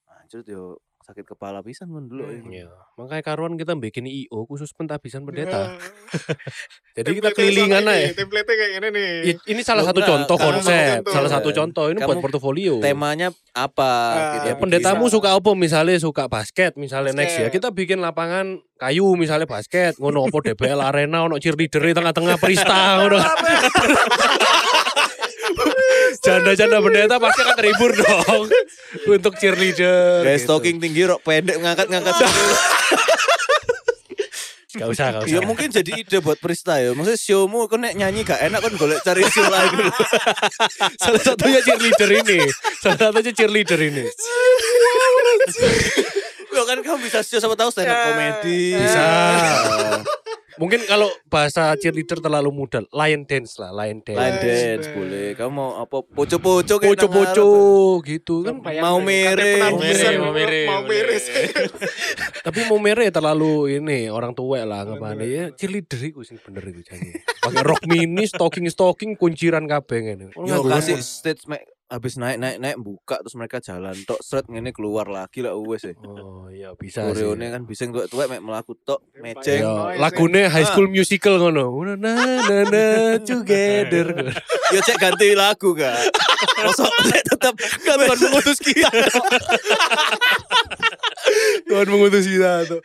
anjir yo sakit kepala pisan kan dulu. Hmm. ya. Iya. Makanya karuan kita bikin IO khusus pentabisan pendeta. Nah, Jadi kita kelilingan aja. ini, Template-nya kayak gini nih. Ini salah Loh, satu enggak, contoh konsep, contoh. salah satu Iya. contoh ini buat Kamu portofolio. Temanya apa Ah, gitu Ya pendetamu bisa. suka apa misalnya suka basket misalnya next ya Basket. kita bikin lapangan kayu misalnya basket ngono apa DBL arena ono cheerleader di tengah-tengah perista ngono janda-janda pendeta pasti akan terhibur dong untuk cheerleader Kayak gitu. stocking tinggi rok pendek ngangkat-ngangkat. gak usah gak usah ya mungkin jadi ide buat Prista ya. Maksudnya showmu kok nek nyanyi gak enak kan golek cari show lain. salah satunya cheerleader ini salah satunya cheerleader ini Loh kan kamu bisa show sama tahu stand up comedy. Bisa. Mungkin kalau bahasa cheerleader terlalu mudah lion dance lah lion dance. Line Dance, boleh. Kamu mau apa? Poco-poco kayak poco-poco ngarep. gitu kan. Bayang mau mere, mau mere, mau mere, mau mere. Tapi mau mere terlalu ini orang tua lah ngapain. ya cheerleader iku sing bener iku jane. Pakai rok mini, stocking stocking kunciran kabeh ngene. Yo nganggo kasih stage habis naik naik naik buka terus mereka jalan tok seret ngene keluar lagi lah wes ya. Oh iya bisa sih. Koreone kan bising tuwek-tuwek mek melaku tok meceng. Iya, lagune High School Musical ngono. Na na na na together. Ya cek ganti lagu gak? Mosok cek tetap kan Tuhan mengutus kita. Tuhan mengutus kita tuh.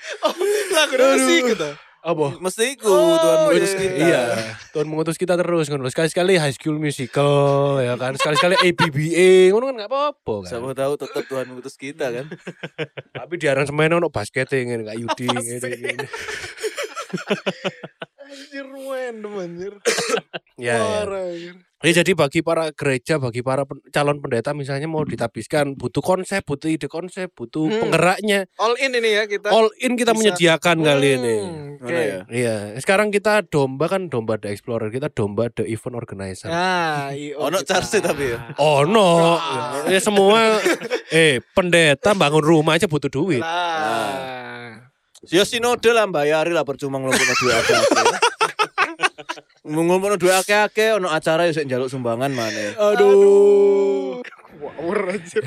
Lagu Aduh. musik gitu. Apa? Mesti iku Oh, Tuhan mengutus iya. kita. Iya, Tuhan mengutus kita terus ngono. Sekali-sekali High School Musical ya kan. Sekali-sekali ABBA ngono kan enggak apa-apa kan. Siapa tahu tetap Tuhan mengutus kita kan. Tapi di aransemen ono basket ngene kayak Yudi ngene. Anjir random anjir. Ya, ya. Parah, anjir. Ya jadi bagi para gereja, bagi para pen- calon pendeta misalnya mau ditabiskan butuh konsep, butuh ide konsep, butuh Hmm. penggeraknya. All in ini ya kita. All in kita bisa- menyediakan kali ini. Hmm, Mana ya? Iya, sekarang kita domba kan domba The Explorer, kita domba The Event Organizer. Nah, IO Ono charge tapi ya. Oh no, Wah. ya semua eh pendeta bangun rumah aja butuh duit. Lah. Ya sinode lah bayari lah percuma ngelompokno duit akeh-akeh. Ngumpulno duit akeh-akeh ono acara ya sik njaluk sumbangan mana. Aduh. Wow.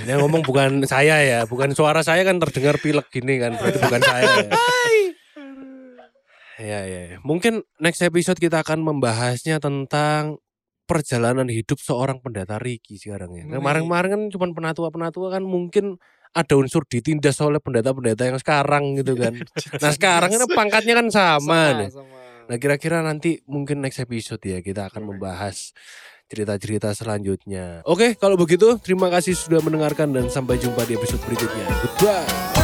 Yang ngomong bukan saya ya, bukan suara saya kan terdengar pilek gini kan, berarti bukan saya. Ya. Ya, ya, ya. Mungkin next episode kita akan membahasnya tentang perjalanan hidup seorang pendeta Riki sekarang ya. Kemarin-kemarin kan cuma penatua-penatua kan mungkin ada unsur ditindas oleh pendeta-pendeta yang sekarang gitu kan. Nah sekarang kan pangkatnya kan sama, nih. sama. Nah kira-kira nanti mungkin next episode ya kita akan membahas cerita-cerita selanjutnya. Oke kalau begitu terima kasih sudah mendengarkan dan sampai jumpa di episode berikutnya. Goodbye.